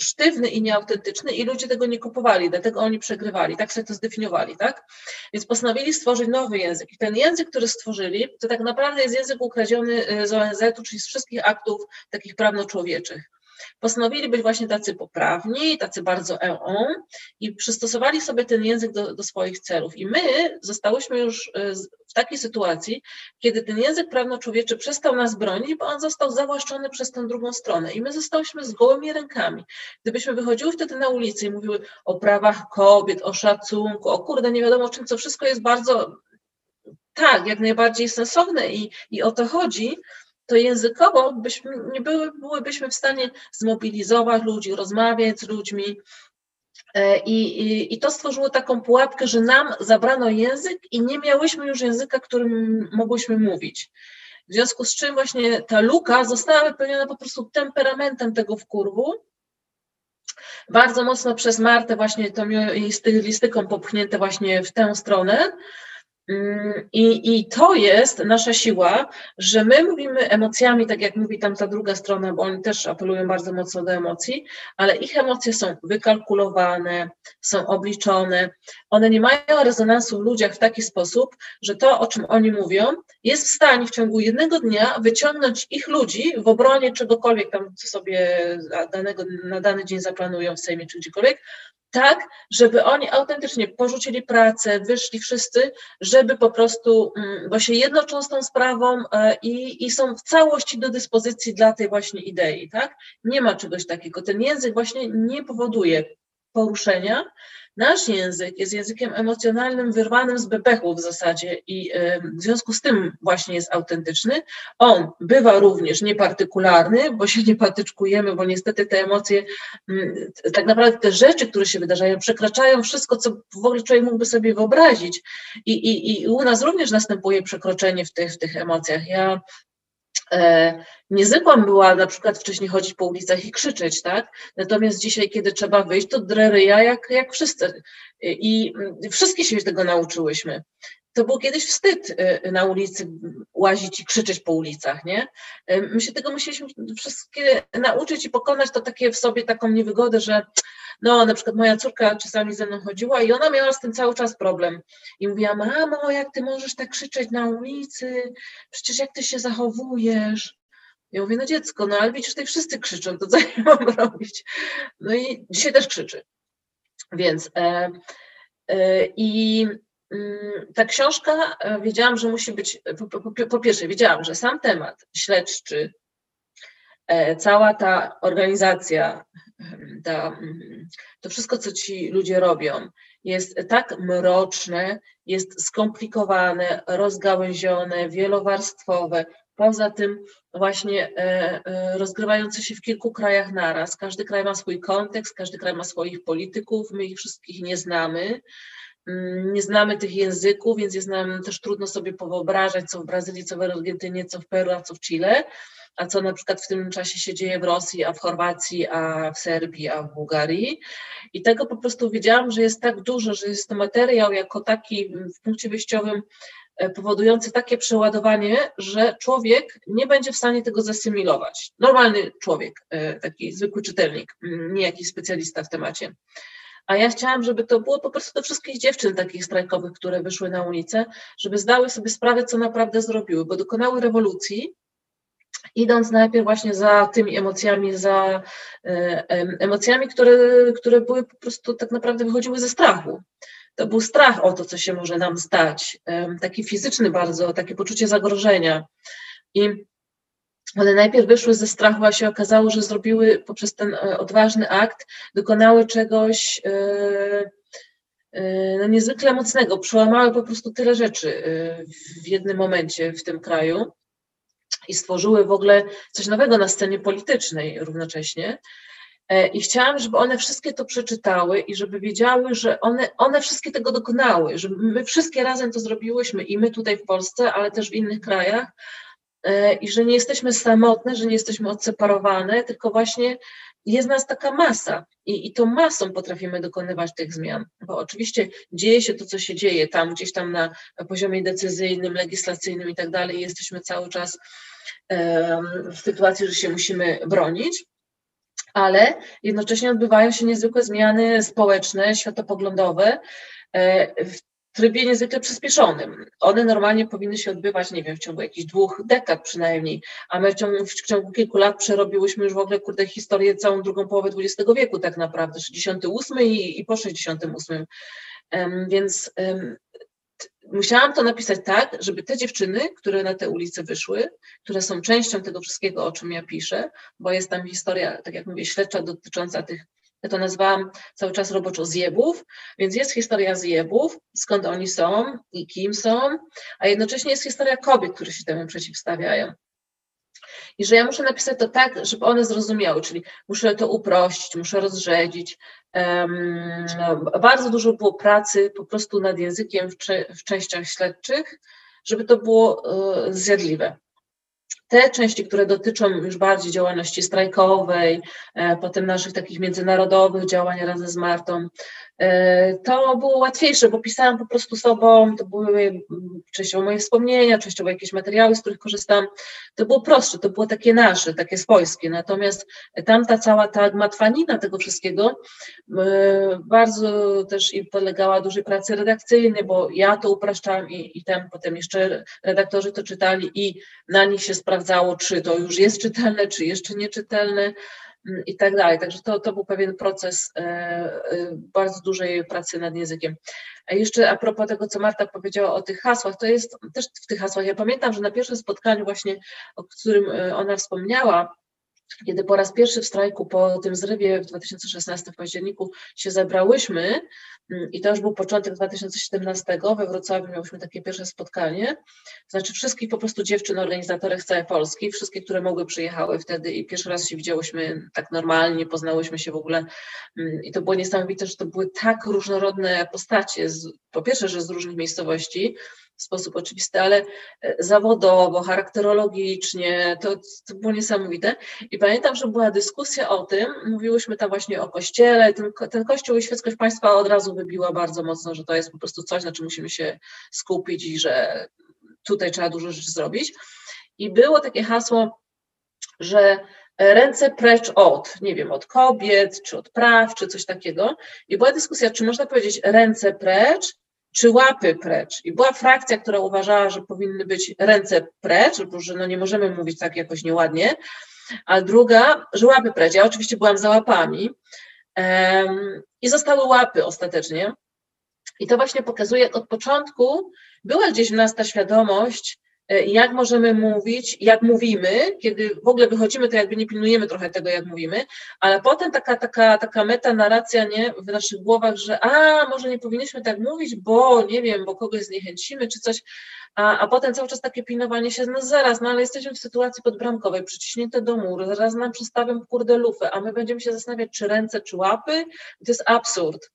sztywny i nieautentyczny i ludzie tego nie kupowali, dlatego oni przegrywali. Tak sobie to zdefiniowali, tak? Więc postanowili stworzyć nowy język. I ten język, który stworzyli, to tak naprawdę jest język ukradziony y, z ONZ-u, czyli z wszystkich aktów takich prawno-człowieczych postanowili być właśnie tacy poprawni, tacy bardzo EO i przystosowali sobie ten język do, do swoich celów. I my zostałyśmy już e, w takiej sytuacji, kiedy ten język prawno-człowieczy przestał nas bronić, bo on został zawłaszczony przez tę drugą stronę i my zostałyśmy z gołymi rękami. Gdybyśmy wychodziły wtedy na ulicę i mówiły o prawach kobiet, o szacunku, o kurde, nie wiadomo czym, co wszystko jest bardzo tak, jak najbardziej sensowne i, i o to chodzi, to językowo byśmy, nie były, byłybyśmy w stanie zmobilizować ludzi, rozmawiać z ludźmi. E, I, i, I to stworzyło taką pułapkę, że nam zabrano język i nie miałyśmy już języka, którym mogłyśmy mówić. W związku z czym właśnie ta luka została wypełniona po prostu temperamentem tego wkurwu, bardzo mocno przez Martę właśnie tą jej stylistyką popchnięte właśnie w tę stronę, I, I to jest nasza siła, że my mówimy emocjami, tak jak mówi tam ta druga strona, bo oni też apelują bardzo mocno do emocji, ale ich emocje są wykalkulowane, są obliczone. One nie mają rezonansu w ludziach w taki sposób, że to, o czym oni mówią, jest w stanie w ciągu jednego dnia wyciągnąć ich ludzi w obronie czegokolwiek tam, co sobie danego, na dany dzień zaplanują w Sejmie czy gdziekolwiek, tak, żeby oni autentycznie porzucili pracę, wyszli wszyscy, żeby po prostu, mm, bo się jednoczą z tą sprawą e, i, i są w całości do dyspozycji dla tej właśnie idei, tak? Nie ma czegoś takiego. Ten język właśnie nie powoduje poruszenia, Nasz język jest językiem emocjonalnym, wyrwanym z bebechu w zasadzie i w związku z tym właśnie jest autentyczny. On bywa również niepartykularny, bo się nie patyczkujemy, bo niestety te emocje, mm, tak naprawdę te rzeczy, które się wydarzają, przekraczają wszystko, co w ogóle człowiek mógłby sobie wyobrazić. I, i, i u nas również następuje przekroczenie w tych, w tych emocjach. Ja E, niezwykłą była na przykład wcześniej chodzić po ulicach i krzyczeć, tak? Natomiast dzisiaj, kiedy trzeba wyjść, to dreryja jak, jak wszyscy. I wszystkie się tego nauczyłyśmy. To był kiedyś wstyd e, na ulicy łazić i krzyczeć po ulicach, nie? My się tego musieliśmy wszystkie nauczyć i pokonać to takie w sobie taką niewygodę, że no na przykład moja córka czasami ze mną chodziła i ona miała z tym cały czas problem. I mówiła, mamo, jak ty możesz tak krzyczeć na ulicy? Przecież jak ty się zachowujesz? Ja mówię, no dziecko, no ale widzisz, tutaj wszyscy krzyczą, to co ja mam robić? No i dzisiaj też krzyczy. Więc e, e, i mm, ta książka, e, wiedziałam, że musi być, po, po, po, pierwsze, wiedziałam, że sam temat śledczy, cała ta organizacja, ta, mm, to wszystko, co ci ludzie robią, jest tak mroczne, jest skomplikowane, rozgałęzione, wielowarstwowe, Poza tym właśnie e, e, rozgrywające się w kilku krajach naraz. Każdy kraj ma swój kontekst, każdy kraj ma swoich polityków, my ich wszystkich nie znamy. Mm, nie znamy tych języków, więc jest nam też trudno sobie powyobrażać, co w Brazylii, co w Argentynie, co w Peru, a co w Chile, a co na przykład w tym czasie się dzieje w Rosji, a w Chorwacji, a w Serbii, a w Bułgarii. I tego po prostu wiedziałam, że jest tak dużo, że jest to materiał jako taki w punkcie wyjściowym E, powodujący takie przeładowanie, że człowiek nie będzie w stanie tego zasymilować. Normalny człowiek, e, taki zwykły czytelnik, nie jakiś specjalista w temacie. A ja chciałam, żeby to było po prostu do wszystkich dziewczyn takich strajkowych, które wyszły na ulicę, żeby zdały sobie sprawę, co naprawdę zrobiły, bo dokonały rewolucji, idąc najpierw właśnie za tymi emocjami, za e, emocjami, które, które były po prostu tak naprawdę wychodziły ze strachu to był strach o to, co się może nam stać, taki fizyczny bardzo, takie poczucie zagrożenia. I one najpierw wyszły ze strachu, a się okazało, że zrobiły poprzez ten e, odważny akt, dokonały czegoś e, e, no, niezwykle mocnego, przełamały po prostu tyle rzeczy w jednym momencie w tym kraju i stworzyły w ogóle coś nowego na scenie politycznej równocześnie. I chciałam, żeby one wszystkie to przeczytały i żeby wiedziały, że one, one wszystkie tego dokonały, że my wszystkie razem to zrobiłyśmy i my tutaj w Polsce, ale też w innych krajach i że nie jesteśmy samotne, że nie jesteśmy odseparowane, tylko właśnie jest nas taka masa. I, i tą masą potrafimy dokonywać tych zmian, bo oczywiście dzieje się to, co się dzieje. Tam, gdzieś tam na poziomie decyzyjnym, legislacyjnym i tak dalej, jesteśmy cały czas w sytuacji, że się musimy bronić, ale jednocześnie odbywają się niezwykłe zmiany społeczne, światopoglądowe e, trybie niezwykle przyspieszonym. One normalnie powinny się odbywać, nie wiem, w ciągu jakichś dwóch dekad przynajmniej, a my w ciągu, w ciągu kilku lat przerobiłyśmy już w ogóle, kurde, historię całą drugą połowę XX wieku tak naprawdę, 68 i, i po 68. Um, więc um, musiałam to napisać tak, żeby te dziewczyny, które na te ulice wyszły, które są częścią tego wszystkiego, o czym ja piszę, bo jest tam historia, tak jak mówię, śledcza dotycząca tych, ja to nazwałam cały czas roboczo zjebów, więc jest historia zjebów, skąd oni są i kim są, a jednocześnie jest historia kobiet, które się temu przeciwstawiają i że ja muszę napisać to tak, żeby one zrozumiały, czyli muszę to uprościć, muszę rozrzedzić. Um, bardzo dużo było pracy po prostu nad językiem w, w częściach śledczych, żeby to było uh, zjadliwe. Te części, które dotyczą już bardziej działalności strajkowej, e, potem naszych takich międzynarodowych działań razem z Martą, e, to było łatwiejsze, bo pisałam po prostu sobą, to były częściowo moje wspomnienia, częściowo jakieś materiały, z których korzystam. To było prostsze, to było takie nasze, takie swojskie. Natomiast tamta cała ta gmatwanina tego wszystkiego e, bardzo też i podlegała dużej pracy redakcyjnej, bo ja to upraszczałam i, i tam potem jeszcze redaktorzy to czytali i na nich się sprawdzało, czy to już jest czytelne, czy jeszcze nieczytelne mm, i tak dalej. Także to, to był pewien proces e, e, bardzo dużej pracy nad językiem. A jeszcze a propos tego, co Marta powiedziała o tych hasłach, to jest też w tych hasłach. Ja pamiętam, że na pierwszym spotkaniu właśnie, o którym e, ona wspomniała, kiedy po raz pierwszy w strajku po tym zrywie w 2016 w październiku się zebrałyśmy mm, i to już był początek 2017, we Wrocławiu miałyśmy takie pierwsze spotkanie, znaczy wszystkich po prostu dziewczyn organizatorek z całej Polski, wszystkie, które mogły przyjechały wtedy i pierwszy raz się widziałyśmy tak normalnie, poznałyśmy się w ogóle mm, i to było niesamowite, że to były tak różnorodne postacie, po pierwsze, że z różnych miejscowości, w sposób oczywisty, ale e, zawodowo, charakterologicznie, to, to było niesamowite. I pamiętam, że była dyskusja o tym, mówiłyśmy tam właśnie o kościele, ten, ten kościół i świeckość państwa od razu wybiła bardzo mocno, że to jest po prostu coś, na czym musimy się skupić i że tutaj trzeba dużo rzeczy zrobić. I było takie hasło, że ręce precz od, nie wiem, od kobiet, czy od praw, czy coś takiego. I była dyskusja, czy można powiedzieć ręce precz, czy łapy precz. I była frakcja, która uważała, że powinny być ręce precz, że no nie możemy mówić tak jakoś nieładnie, a druga, że łapy precz. Ja oczywiście byłam za łapami um, i zostały łapy ostatecznie. I to właśnie pokazuje, jak od początku była gdzieś w nas ta świadomość, jak możemy mówić, jak mówimy, kiedy w ogóle wychodzimy, to jakby nie pilnujemy trochę tego, jak mówimy, ale potem taka, taka, taka metanarracja nie, w naszych głowach, że a, może nie powinniśmy tak mówić, bo nie wiem, bo kogoś zniechęcimy, czy coś, a, a potem cały czas takie pilnowanie się, no zaraz, no ale jesteśmy w sytuacji podbramkowej, przyciśnięte do muru, zaraz nam przystawią kurde lufę, a my będziemy się zastanawiać, czy ręce, czy łapy, to jest absurd.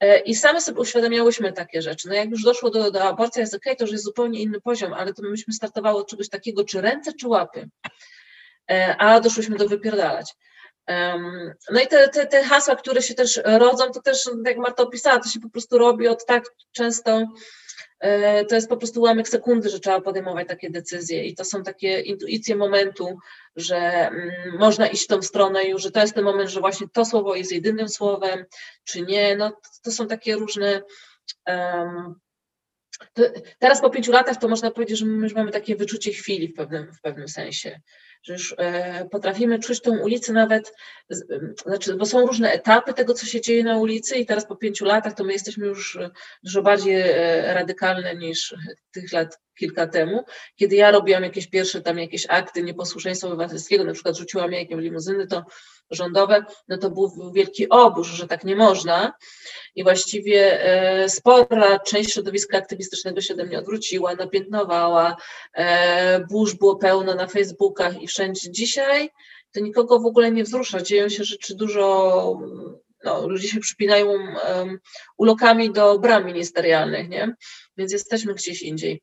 E, I same sobie uświadamiałyśmy takie rzeczy. No jak już doszło do, do aborcji, jest okej, okay, to już jest zupełnie inny poziom, ale to myśmy startowały od czegoś takiego, czy ręce, czy łapy. E, a doszłyśmy do wypierdalać. No i te, te, te hasła, które się też rodzą, to też, jak Marta opisała, to się po prostu robi od tak często to jest po prostu ułamek sekundy, że trzeba podejmować takie decyzje. I to są takie intuicje momentu, że mm, można iść w tą stronę już, że to jest ten moment, że właśnie to słowo jest jedynym słowem, czy nie, no to są takie różne um, teraz po pięciu latach to można powiedzieć, że my już mamy takie wyczucie chwili w pewnym, w pewnym sensie, już e, potrafimy czuć tą ulicę nawet, znaczy, bo są różne etapy tego, co się dzieje na ulicy i teraz po pięciu latach to my jesteśmy już dużo bardziej e, radykalne niż tych lat kilka temu, kiedy ja robiłam jakieś pierwsze tam jakieś akty nieposłuszeństwa obywatelskiego, na przykład rzuciłam jakiem limuzyny, to rządowe, no to był wielki obóz, że tak nie można i właściwie e, spora część środowiska aktywistycznego się do mnie odwróciła, napiętnowała, e, burz było pełno na Facebookach i wszędzie. Dzisiaj to nikogo w ogóle nie wzrusza, dzieją się rzeczy dużo no, ludzie się przypinają um, ulokami do bram ministerialnych, nie? Więc jesteśmy gdzieś indziej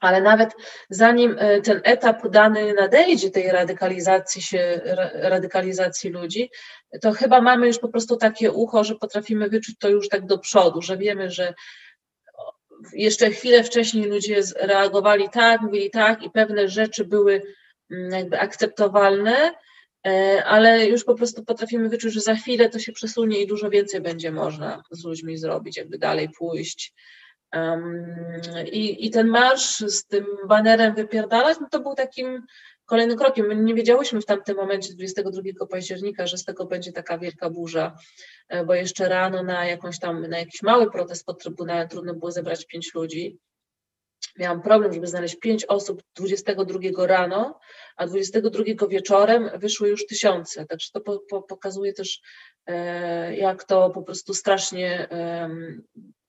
ale nawet zanim e, ten etap dany nadejdzie tej radykalizacji się, radykalizacji ludzi, to chyba mamy już po prostu takie ucho, że potrafimy wyczuć to już tak do przodu, że wiemy, że jeszcze chwilę wcześniej ludzie reagowali tak, mówili tak i pewne rzeczy były mm, jakby akceptowalne, e, ale już po prostu potrafimy wyczuć, że za chwilę to się przesunie i dużo więcej będzie można z ludźmi zrobić, jakby dalej pójść, i, I ten marsz z tym banerem wypierdalać, no to był takim kolejnym krokiem. My nie wiedziałyśmy w tamtym momencie, 22 października, że z tego będzie taka wielka burza, e, bo jeszcze rano na jakąś tam, na jakiś mały protest pod Trybunałem trudno było zebrać pięć ludzi. Miałam problem, żeby znaleźć pięć osób 22 rano, a 22 wieczorem wyszły już tysiące. Także to po, po, pokazuje też, e, jak to po prostu strasznie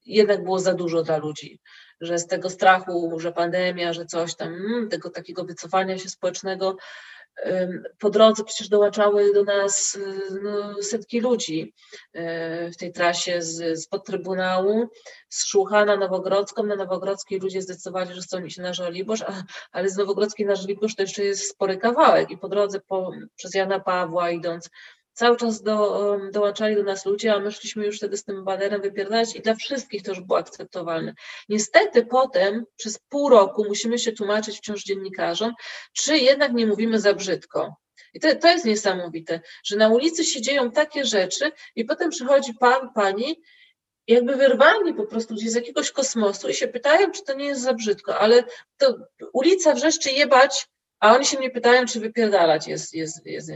jednak było za dużo dla ludzi, że z tego strachu, że pandemia, że coś tam, mm, tego takiego wycofania się społecznego, po drodze przecież dołączały do nas no, setki ludzi e, w tej trasie z, z Trybunału, z Szłucha na Nowogrodzką. Na Nowogrodzkiej ludzie zdecydowali, że chcą iść na Żoliborz, a, ale z Nowogrodzkiej na Żoliborz to jeszcze jest spory kawałek i po drodze po, przez Jana Pawła idąc cały czas do, dołączali do nas ludzie, a my szliśmy już wtedy z tym banerem wypierdalać i dla wszystkich to już było akceptowalne. Niestety potem przez pół roku musimy się tłumaczyć wciąż dziennikarzom, czy jednak nie mówimy za brzydko. I to, to jest niesamowite, że na ulicy się dzieją takie rzeczy i potem przychodzi pan, pani jakby wyrwani po prostu gdzieś z jakiegoś kosmosu i się pytają, czy to nie jest za brzydko, ale to ulica wrzeszczy jebać a oni się mnie pytają, czy wypierdalać jest, jest, jest.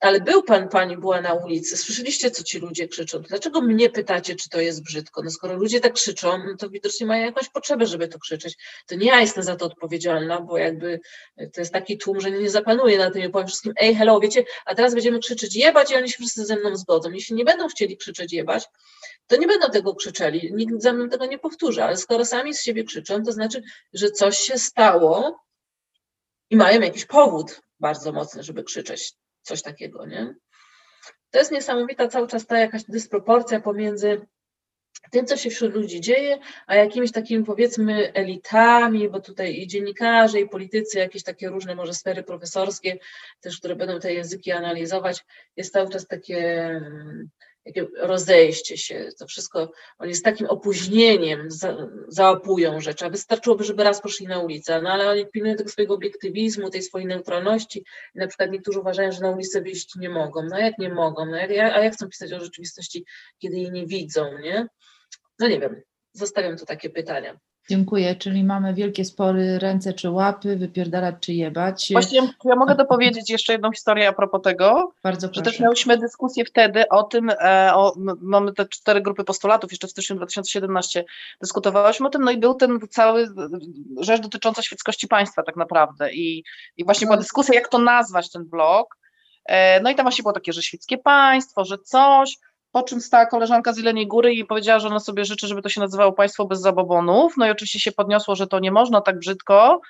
Ale był pan, pani była na ulicy, słyszeliście, co ci ludzie krzyczą. Dlaczego mnie pytacie, czy to jest brzydko? No skoro ludzie tak krzyczą, no to widocznie mają jakąś potrzebę, żeby to krzyczeć. To nie ja jestem za to odpowiedzialna, bo jakby to jest taki tłum, że nie zapanuje na tym i powiem wszystkim, ej, hello, wiecie, a teraz będziemy krzyczeć jebać i oni się wszyscy ze mną zgodzą. Jeśli nie będą chcieli krzyczeć jebać, to nie będą tego krzyczeli, nikt za mną tego nie powtórzy, ale skoro sami z siebie krzyczą, to znaczy, że coś się stało, i mają jakiś powód bardzo mocny, żeby krzyczeć coś takiego, nie? To jest niesamowita cały czas ta jakaś dysproporcja pomiędzy tym, co się wśród ludzi dzieje, a jakimiś takimi powiedzmy elitami, bo tutaj i dziennikarze, i politycy, jakieś takie różne może sfery profesorskie, też które będą te języki analizować, jest cały czas takie jakie rozejście się, to wszystko, oni z takim opóźnieniem za, załapują rzeczy, a wystarczyłoby, żeby raz poszli na ulicę, no ale oni pilnują tego swojego obiektywizmu, tej swojej neutralności i na przykład niektórzy uważają, że na ulicę wyjść nie mogą, no jak nie mogą, no jak, a jak chcą pisać o rzeczywistości, kiedy jej nie widzą, nie? No nie wiem, zostawiam tu takie pytania. Dziękuję, czyli mamy wielkie spory ręce czy łapy, wypierdalać czy jebać. Właśnie ja mogę dopowiedzieć jeszcze jedną historię a propos tego, Bardzo że proszę. też miałyśmy dyskusję wtedy o tym, e, o, mamy te cztery grupy postulatów, jeszcze w styczniu 2017 dyskutowałyśmy o tym, no i był ten cały e, rzecz dotycząca świeckości państwa tak naprawdę i, i właśnie była dyskusja, jak to nazwać ten blok, E, no i tam właśnie było takie, że świeckie państwo, że coś, po czym stała koleżanka z Jeleniej Góry i powiedziała, że ona sobie życzy, żeby to się nazywało państwo bez zabobonów, no i oczywiście się podniosło, że to nie można tak brzydko,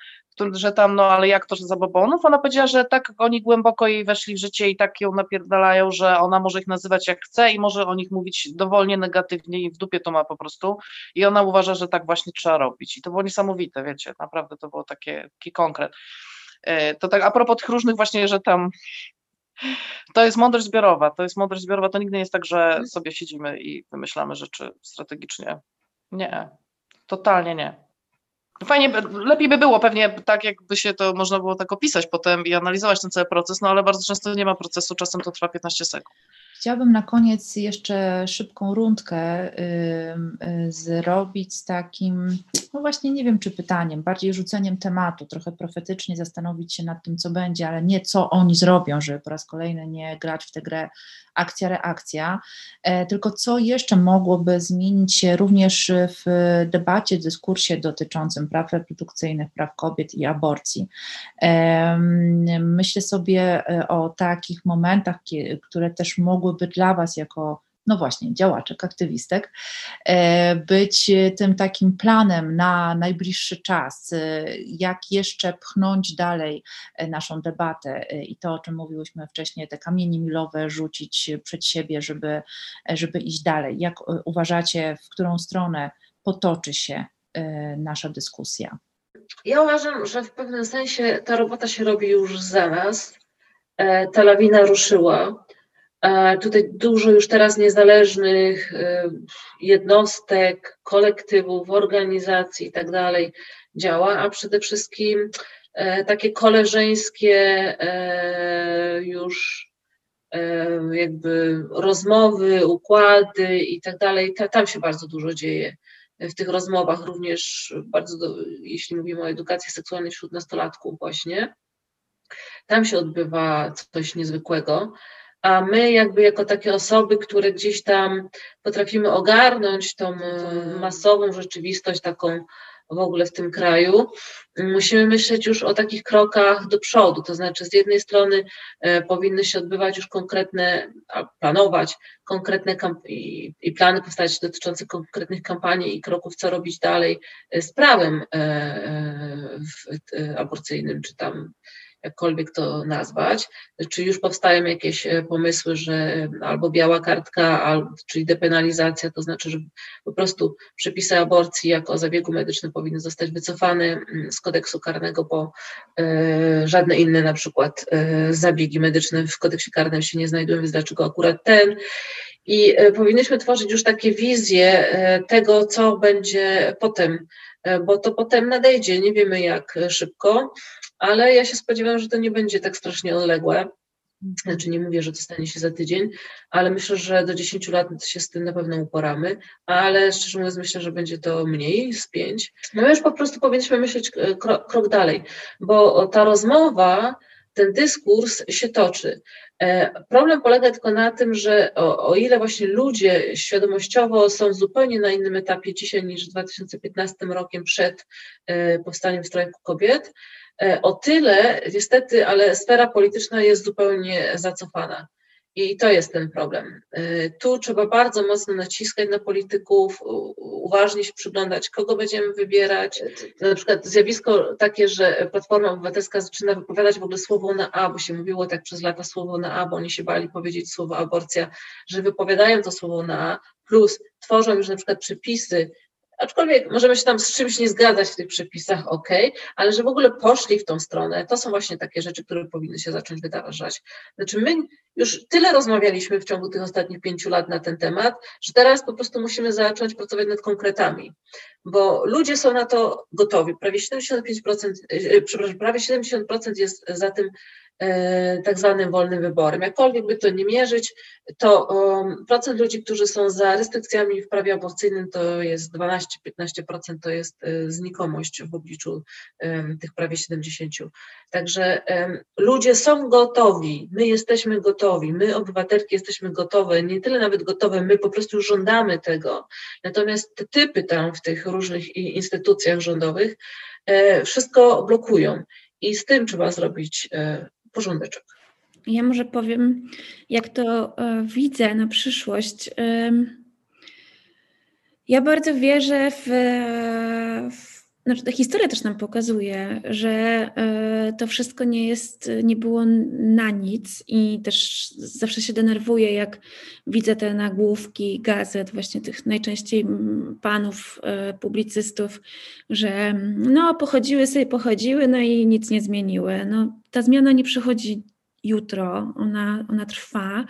że tam, no ale jak to, że zabobonów? Ona powiedziała, że tak oni głęboko jej weszli w życie i tak ją napierdalają, że ona może ich nazywać jak chce i może o nich mówić dowolnie negatywnie i w dupie to ma po prostu i ona uważa, że tak właśnie trzeba robić i to było niesamowite, wiecie, naprawdę to było takie, taki konkret. E, To tak a propos tych różnych właśnie, że tam to jest mądrość zbiorowa, to jest mądrość zbiorowa, to nigdy nie jest tak, że sobie siedzimy i wymyślamy rzeczy strategicznie. Nie, totalnie nie. Fajnie, by- lepiej by było pewnie tak, jakby się to można było tak opisać potem i analizować ten cały proces, no ale bardzo często nie ma procesu, czasem to trwa 15 sekund. Chciałabym na koniec jeszcze szybką rundkę ym, y, zrobić z takim, no właśnie nie wiem czy pytaniem, bardziej rzuceniem tematu, trochę profetycznie zastanowić się nad tym, co będzie, ale nie co oni zrobią, żeby po raz kolejny nie grać w tę grę akcja, reakcja, e, tylko co jeszcze mogłoby zmienić się również w debacie, dyskursie dotyczącym praw reprodukcyjnych, praw kobiet i aborcji. Em, Myślę sobie e, o takich momentach, które też mogłyby dla Was jako no właśnie, działaczek, aktywistek, e, być e, tym takim planem na najbliższy czas, e, jak jeszcze pchnąć dalej naszą debatę i to, o czym mówiłyśmy wcześniej, te kamienie milowe rzucić przed siebie, żeby, żeby iść dalej. Jak uważacie, w którą stronę potoczy się nasza dyskusja? Ja uważam, że w pewnym sensie ta robota się robi już za nas. Ta lawina ruszyła. E, Tutaj dużo już teraz niezależnych e, jednostek, kolektywów, organizacji i tak działa, a przede wszystkim e, takie koleżeńskie już jakby rozmowy, układy i tak Tam się bardzo dużo dzieje w tych rozmowach również bardzo, do, jeśli mówimy o edukacji seksualnej wśród nastolatków właśnie, tam się odbywa coś niezwykłego, a my jakby jako takie osoby, które gdzieś tam potrafimy ogarnąć tą e, masową rzeczywistość taką w ogóle w tym kraju, musimy myśleć już o takich krokach do przodu, to znaczy z jednej strony e, powinny się odbywać już konkretne, a planować konkretne kamp- i, i plany powstać dotyczące konkretnych kampanii i kroków, co robić dalej e, z prawem e, e, w, e, aborcyjnym, czy tam jakkolwiek to nazwać, czy już powstają jakieś e, pomysły, że albo biała kartka, czyli depenalizacja, to znaczy, że po prostu przepisy aborcji jako zabiegu medycznym powinny zostać wycofane mm, z kodeksu karnego, bo e, żadne inne na przykład e, zabiegi medyczne w kodeksie karnym się nie znajdują, więc dlaczego akurat ten? I e, powinniśmy tworzyć już takie wizje e, tego, co będzie potem, e, bo to potem nadejdzie, nie wiemy jak e, szybko, ale ja się spodziewam, że to nie będzie tak strasznie odległe. Znaczy nie mówię, że to stanie się za tydzień, ale myślę, że do 10 lat się z tym na pewno uporamy, ale szczerze mówiąc myślę, że będzie to mniej, z 5. No już po prostu powinniśmy myśleć e, krok, krok dalej, bo ta rozmowa, ten dyskurs się toczy. E, Problem polega tylko na tym, że o, o ile właśnie ludzie świadomościowo są zupełnie na innym etapie dzisiaj niż w 2015 rokiem przed e, powstaniem strajku kobiet, O tyle niestety, ale sfera polityczna jest zupełnie zacofana. I to jest ten problem. E, Tu trzeba bardzo mocno naciskać na polityków, uważnie się przyglądać, kogo będziemy wybierać. Na przykład zjawisko takie, że Platforma Obywatelska zaczyna wypowiadać w ogóle słowo na A, bo się mówiło tak przez lata słowo na A, bo oni się bali powiedzieć słowo aborcja, że wypowiadają to słowo na A, plus tworzą już na przykład przepisy aczkolwiek możemy się tam z czymś nie zgadzać w tych przepisach, ok, ale że w ogóle poszli w tą stronę, to są właśnie takie rzeczy, które powinny się zacząć wydarzać. Znaczy my już tyle rozmawialiśmy w ciągu tych ostatnich pięciu lat na ten temat, że teraz po prostu musimy zacząć pracować nad konkretami, bo ludzie są na to gotowi. Prawie 75%, e, przepraszam, prawie 70% jest za tym, E, tak zwanym wolnym wyborem. Jakkolwiek by to nie mierzyć, to procent ludzi, którzy są za restrykcjami w prawie aborcyjnym to jest 12-15%, to jest e, znikomość w obliczu tych prawie 70. Także ludzie są gotowi, my jesteśmy gotowi, my obywatelki jesteśmy gotowe, nie tyle nawet gotowe, my po prostu żądamy tego. Natomiast te typy tam w tych różnych instytucjach rządowych e, wszystko blokują. I z tym trzeba zrobić porządek. Ja może powiem, jak to e, widzę na przyszłość. Ja bardzo wierzę w, w znaczy ta historia też nam pokazuje, że e, to wszystko nie jest, nie było na nic i też zawsze się denerwuję, jak widzę te nagłówki gazet, właśnie tych najczęściej panów e, publicystów, że no pochodziły sobie, pochodziły, no i nic nie zmieniły. No, ta zmiana nie przychodzi jutro, ona, ona trwa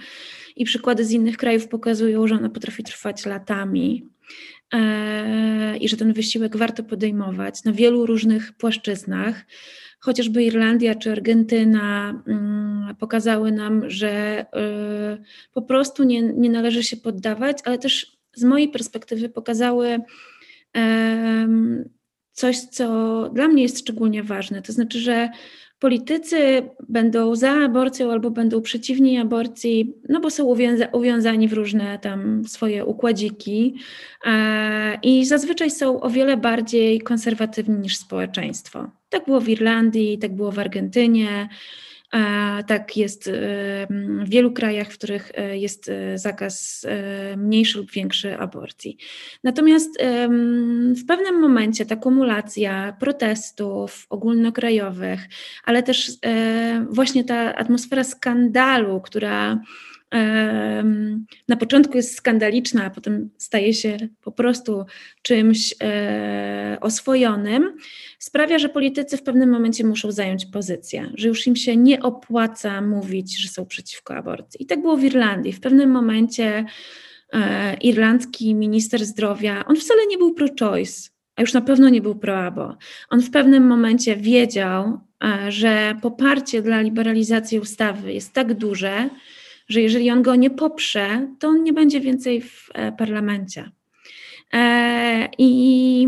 i przykłady z innych krajów pokazują, że ona potrafi trwać latami. E, i że ten wysiłek warto podejmować na wielu różnych płaszczyznach. Chociażby Irlandia czy Argentyna mm, pokazały nam, że e, po prostu nie, nie należy się poddawać, ale też z mojej perspektywy pokazały coś, co dla mnie jest szczególnie ważne. To znaczy, że politycy będą za aborcją albo będą przeciwni aborcji, no bo są uwiąza uwiązani w różne tam swoje układziki e, i zazwyczaj są o wiele bardziej konserwatywni niż społeczeństwo. Tak było w Irlandii, tak było w Argentynie. Tak jest w wielu krajach, w których e, jest e, zakaz e, mniejszy lub większy aborcji. Natomiast w pewnym momencie ta kumulacja protestów ogólnokrajowych, ale też właśnie ta atmosfera skandalu, która na początku jest skandaliczna, a potem staje się po prostu czymś e, oswojonym, sprawia, że politycy w pewnym momencie muszą zająć pozycję, że już im się nie opłaca mówić, że są przeciwko aborcji. I tak było w Irlandii. W pewnym momencie e, irlandzki minister zdrowia, on wcale nie był pro-choice, a już na pewno nie był pro-abo. On w pewnym momencie wiedział, e, że poparcie dla liberalizacji ustawy jest tak duże, że jeżeli on go nie poprze, to on nie będzie więcej w e, parlamencie. E, I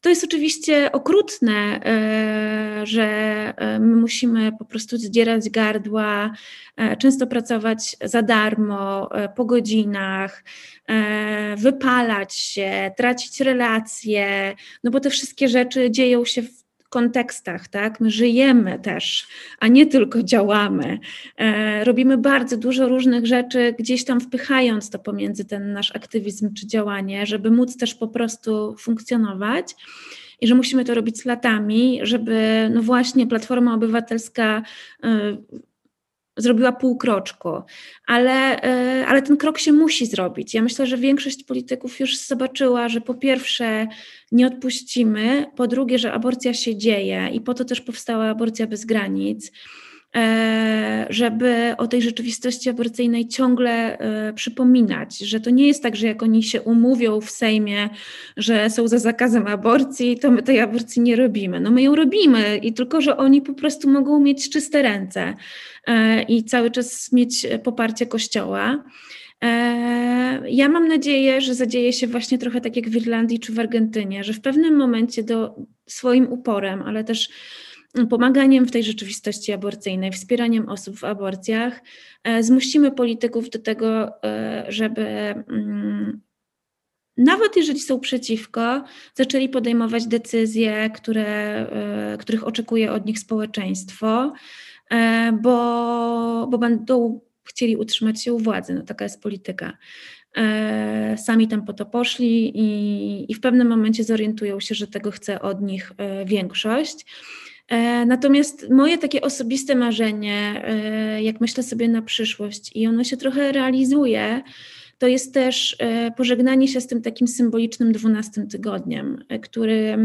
to jest oczywiście okrutne, e, że my musimy po prostu zdzierać gardła, często pracować za darmo, po godzinach, wypalać się, tracić relacje, no bo te wszystkie rzeczy dzieją się w kontekstach, tak? My żyjemy też, a nie tylko działamy. E, robimy bardzo dużo różnych rzeczy, gdzieś tam wpychając to pomiędzy ten nasz aktywizm czy działanie, żeby móc też po prostu funkcjonować i że musimy to robić latami, żeby no właśnie Platforma Obywatelska e, zrobiła pół kroczku, ale, e, ale ten krok się musi zrobić. Ja myślę, że większość polityków już zobaczyła, że po pierwsze nie odpuścimy, po drugie, że aborcja się dzieje i po to też powstała aborcja bez granic. E, żeby o tej rzeczywistości aborcyjnej ciągle e, przypominać, że to nie jest tak, że jak oni się umówią w Sejmie, że są za zakazem aborcji, to my tej aborcji nie robimy. No my ją robimy i tylko, że oni po prostu mogą mieć czyste ręce e, i cały czas mieć poparcie Kościoła. Ja mam nadzieję, że zadzieje się właśnie trochę tak jak w Irlandii czy w Argentynie, że w pewnym momencie do swoim uporem, ale też pomaganiem w tej rzeczywistości aborcyjnej, wspieraniem osób w aborcjach, e, zmusimy polityków do tego, e, żeby mm, nawet jeżeli są przeciwko, zaczęli podejmować decyzje, które, e, których oczekuje od nich społeczeństwo, bo, bo będą chcieli utrzymać się u władzy. No, taka jest polityka. Sami tam po to poszli i, i w pewnym momencie zorientują się, że tego chce od nich większość. E, natomiast moje takie osobiste marzenie, e, jak myślę sobie na przyszłość i ono się trochę realizuje, to jest też pożegnanie się z tym takim symbolicznym dwunastym tygodniem, który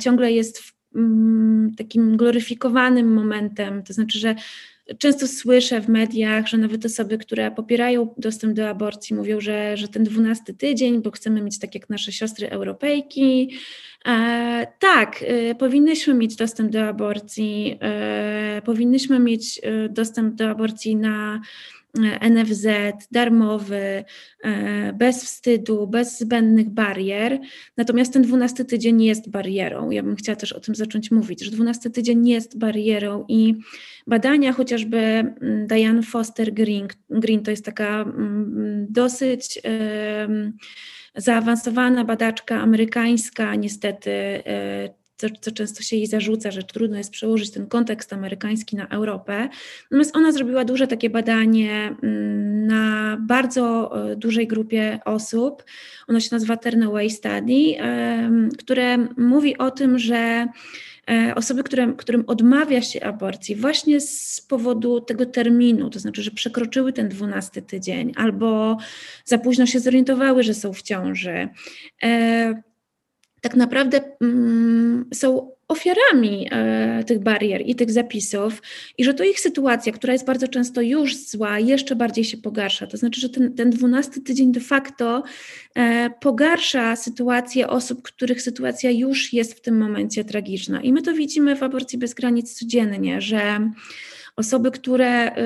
ciągle jest mm, takim gloryfikowanym momentem, to znaczy, że Często słyszę w mediach, że nawet osoby, które popierają dostęp do aborcji, mówią, że, że ten dwunasty tydzień, bo chcemy mieć tak jak nasze siostry Europejki. E, tak, e, powinnyśmy mieć dostęp do aborcji, e, powinnyśmy mieć dostęp do aborcji na NFZ, darmowy, bez wstydu, bez zbędnych barier. Natomiast ten 12 tydzień jest barierą. Ja bym chciała też o tym zacząć mówić, że 12 tydzień jest barierą i badania chociażby mm, Diane Foster Green, Green to jest taka mm, dosyć zaawansowana badaczka amerykańska, niestety e, co, co często się jej zarzuca, że trudno jest przełożyć ten kontekst amerykański na Europę. Natomiast ona zrobiła duże takie badanie mm, na bardzo e, dużej grupie osób. Ono się nazywa Turnaway Study, które mówi o tym, że e, osoby, które, którym odmawia się aborcji właśnie z powodu tego terminu, to znaczy, że przekroczyły ten dwunasty tydzień albo za późno się zorientowały, że są w ciąży. E, tak naprawdę mm, są ofiarami e, tych barier i tych zapisów, i że to ich sytuacja, która jest bardzo często już zła, jeszcze bardziej się pogarsza. To znaczy, że ten, 12 tydzień de facto e, pogarsza sytuację osób, których sytuacja już jest w tym momencie tragiczna. I my to widzimy w aborcji bez granic codziennie, że Osoby, które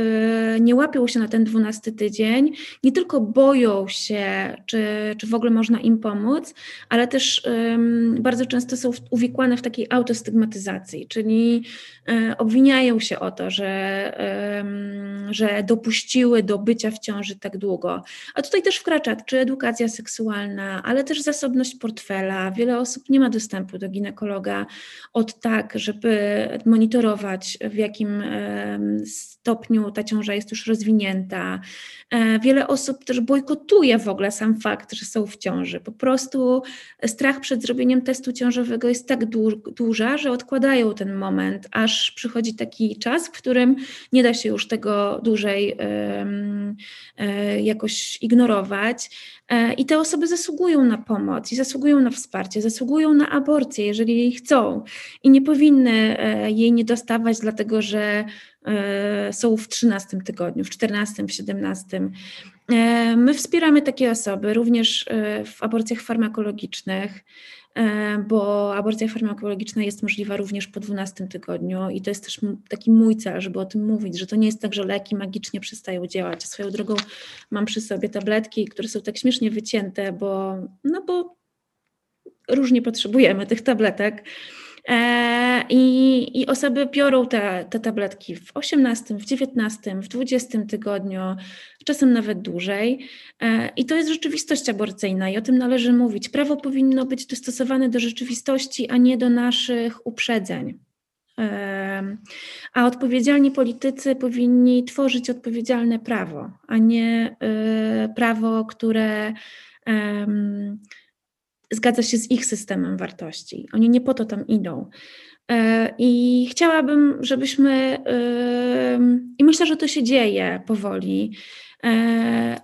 y, nie łapią się na ten dwunasty tydzień, nie tylko boją się, czy, czy w ogóle można im pomóc, ale też bardzo często są uwikłane w takiej autostygmatyzacji, czyli y, obwiniają się o to, że, że dopuściły do bycia w ciąży tak długo. A tutaj też wkracza czy edukacja seksualna, ale też zasobność portfela. Wiele osób nie ma dostępu do ginekologa od tak, żeby monitorować, w jakim stopniu ta ciąża jest już rozwinięta. E, wiele osób też bojkotuje w ogóle sam fakt, że są w ciąży. Po prostu strach przed zrobieniem testu ciążowego jest tak duża, że odkładają ten moment, aż przychodzi taki czas, w którym nie da się już tego dłużej e, jakoś ignorować. E, I te osoby zasługują na pomoc i zasługują na wsparcie, zasługują na aborcję, jeżeli jej chcą. I nie powinny jej nie dostawać, dlatego że są w 13 tygodniu, w 14, w 17. E, my wspieramy takie osoby również e, w aborcjach farmakologicznych, bo aborcja farmakologiczna jest możliwa również po 12 tygodniu i to jest też taki mój cel, żeby o tym mówić, że to nie jest tak, że leki magicznie przestają działać. Swoją drogą mam przy sobie tabletki, które są tak śmiesznie wycięte, bo, no bo różnie potrzebujemy tych tabletek. E, I, I, osoby biorą te, te tabletki w 18, w 19, w 20 tygodniu, czasem nawet dłużej. E, I to jest rzeczywistość aborcyjna i o tym należy mówić. Prawo powinno być dostosowane do rzeczywistości, a nie do naszych uprzedzeń. E, a odpowiedzialni politycy powinni tworzyć odpowiedzialne prawo, a nie prawo, które zgadza się z ich systemem wartości. Oni nie po to tam idą. E, I chciałabym, żebyśmy, i myślę, że to się dzieje powoli, e,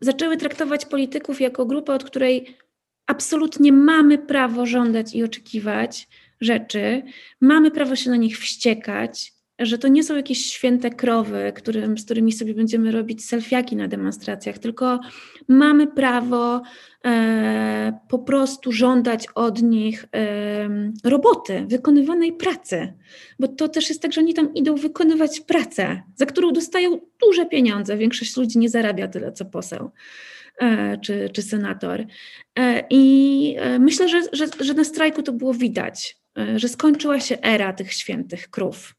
zaczęły traktować polityków jako grupę, od której absolutnie mamy prawo żądać i oczekiwać rzeczy, mamy prawo się na nich wściekać, że to nie są jakieś święte krowy, którym, z którymi sobie będziemy robić selfiaki na demonstracjach, tylko mamy prawo e, po prostu żądać od nich e, roboty, wykonywanej pracy. Bo to też jest tak, że oni tam idą wykonywać pracę, za którą dostają duże pieniądze. Większość ludzi nie zarabia tyle, co poseł. E, czy, czy senator. E, I e, myślę, że, że, że na strajku to było widać, że skończyła się era tych świętych krów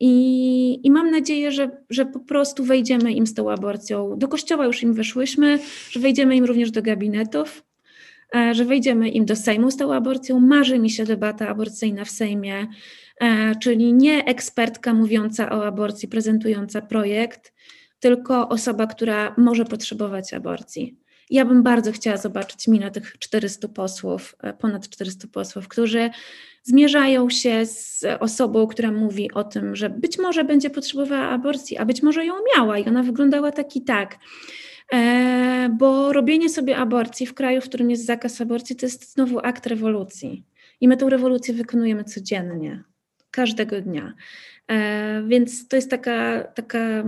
i, I, mam nadzieję, że, że po prostu wejdziemy im z tą aborcją. Do kościoła już im weszłyśmy, że wejdziemy im również do gabinetów, e, że wejdziemy im do Sejmu z tą aborcją. Marzy mi się debata aborcyjna w Sejmie, e, czyli nie ekspertka mówiąca o aborcji, prezentująca projekt, tylko osoba, która może potrzebować aborcji. Ja bym bardzo chciała zobaczyć minę tych 400 posłów, e, ponad 400 posłów, którzy zmierzają się z osobą, która mówi o tym, że być może będzie potrzebowała aborcji, a być może ją miała i ona wyglądała tak i tak. E, bo robienie sobie aborcji w kraju, w którym jest zakaz aborcji, to jest znowu akt rewolucji. I my tę rewolucję wykonujemy codziennie, każdego dnia. E, więc to jest taka, taka,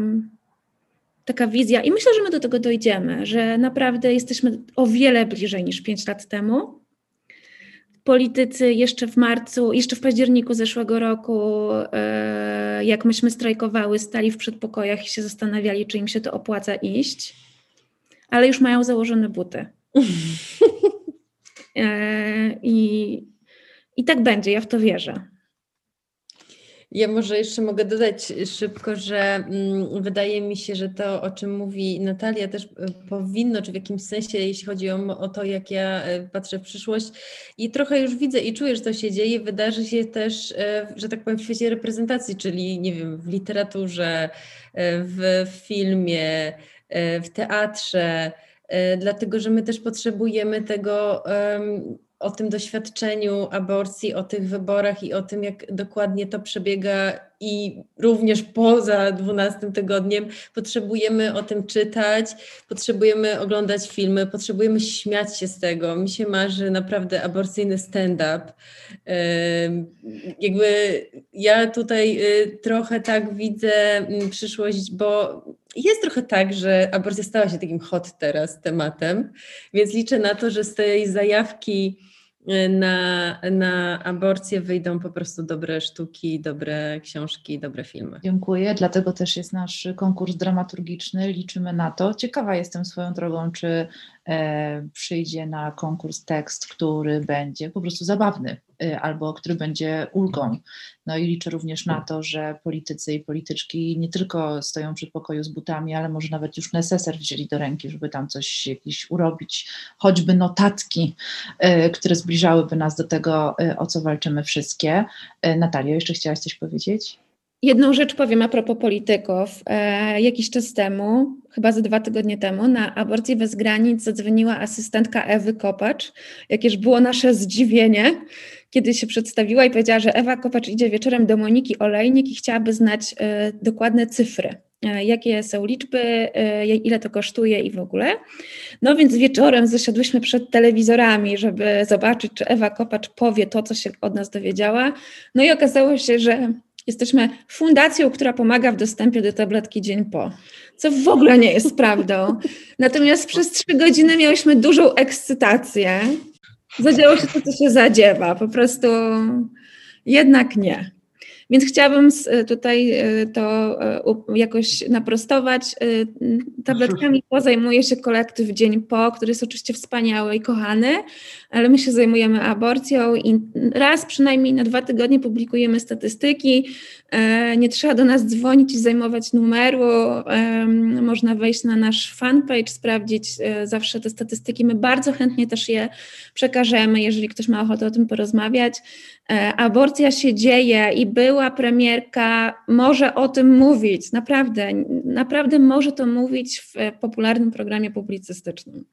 taka wizja, i myślę, że my do tego dojdziemy, że naprawdę jesteśmy o wiele bliżej niż pięć lat temu. Politycy jeszcze w marcu, jeszcze w październiku zeszłego roku, e, jak myśmy strajkowały, stali w przedpokojach i się zastanawiali, czy im się to opłaca iść, ale już mają założone buty. E, I, I tak będzie, ja w to wierzę. Ja może jeszcze mogę dodać szybko, że mm, wydaje mi się, że to, o czym mówi Natalia, też e, powinno, czy w jakimś sensie, jeśli chodzi o, o to, jak ja e, patrzę w przyszłość. I trochę już widzę i czuję, że to się dzieje, wydarzy się też, e, że tak powiem, w świecie reprezentacji, czyli nie wiem, w literaturze, w filmie, w teatrze, dlatego że my też potrzebujemy tego o tym doświadczeniu aborcji, o tych wyborach i o tym, jak dokładnie to przebiega i również poza 12 tygodniem potrzebujemy o tym czytać, potrzebujemy oglądać filmy, potrzebujemy śmiać się z tego. Mi się marzy naprawdę aborcyjny stand-up. Jakby ja tutaj y, trochę tak widzę mm, przyszłość, bo jest trochę tak, że aborcja stała się takim hot teraz tematem, więc liczę na to, że z tej zajawki na, na aborcję wyjdą po prostu dobre sztuki, dobre książki, dobre filmy. Dziękuję, dlatego też jest nasz konkurs dramaturgiczny. Liczymy na to. Ciekawa jestem swoją drogą, czy e, przyjdzie na konkurs tekst, który będzie po prostu zabawny Y, albo który będzie ulgą. No i liczę również na to, że politycy i polityczki nie tylko stoją przy pokoju z butami, ale może nawet już neseser wzięli do ręki, żeby tam coś jakiś urobić, choćby notatki, y, które zbliżałyby nas do tego, o co walczymy wszystkie. Natalia, jeszcze chciałaś coś powiedzieć? Jedną rzecz powiem a propos polityków. E, jakiś czas temu, chyba ze dwa tygodnie temu, na aborcję bez granic zadzwoniła asystentka Ewy Kopacz. Jakież było nasze zdziwienie, kiedy się przedstawiła i powiedziała, że Ewa Kopacz idzie wieczorem do Moniki Olejnik i chciałaby znać e, dokładne cyfry. E, jakie są liczby, e, ile to kosztuje i w ogóle. No więc wieczorem zasiadłyśmy przed telewizorami, żeby zobaczyć, czy Ewa Kopacz powie to, co się od nas dowiedziała. No i okazało się, że jesteśmy fundacją, która pomaga w dostępie do tabletki dzień po, co w ogóle nie jest prawdą. Natomiast przez trzy godziny miałyśmy dużą ekscytację. Zadziało się to, co się zadziewa. Po prostu jednak nie. Więc chciałabym tutaj e, to e, jakoś naprostować. E, tabletkami po zajmuje się kolektyw Dzień Po, który jest oczywiście wspaniały i kochany, ale my się zajmujemy aborcją i raz przynajmniej na dwa tygodnie publikujemy statystyki. Nie trzeba do nas dzwonić i zajmować numeru. Można wejść na nasz fanpage, sprawdzić zawsze te statystyki. My bardzo chętnie też je przekażemy, jeżeli ktoś ma ochotę o tym porozmawiać. Aborcja się dzieje i była premierka, może o tym mówić, naprawdę, naprawdę może to mówić w popularnym programie publicystycznym.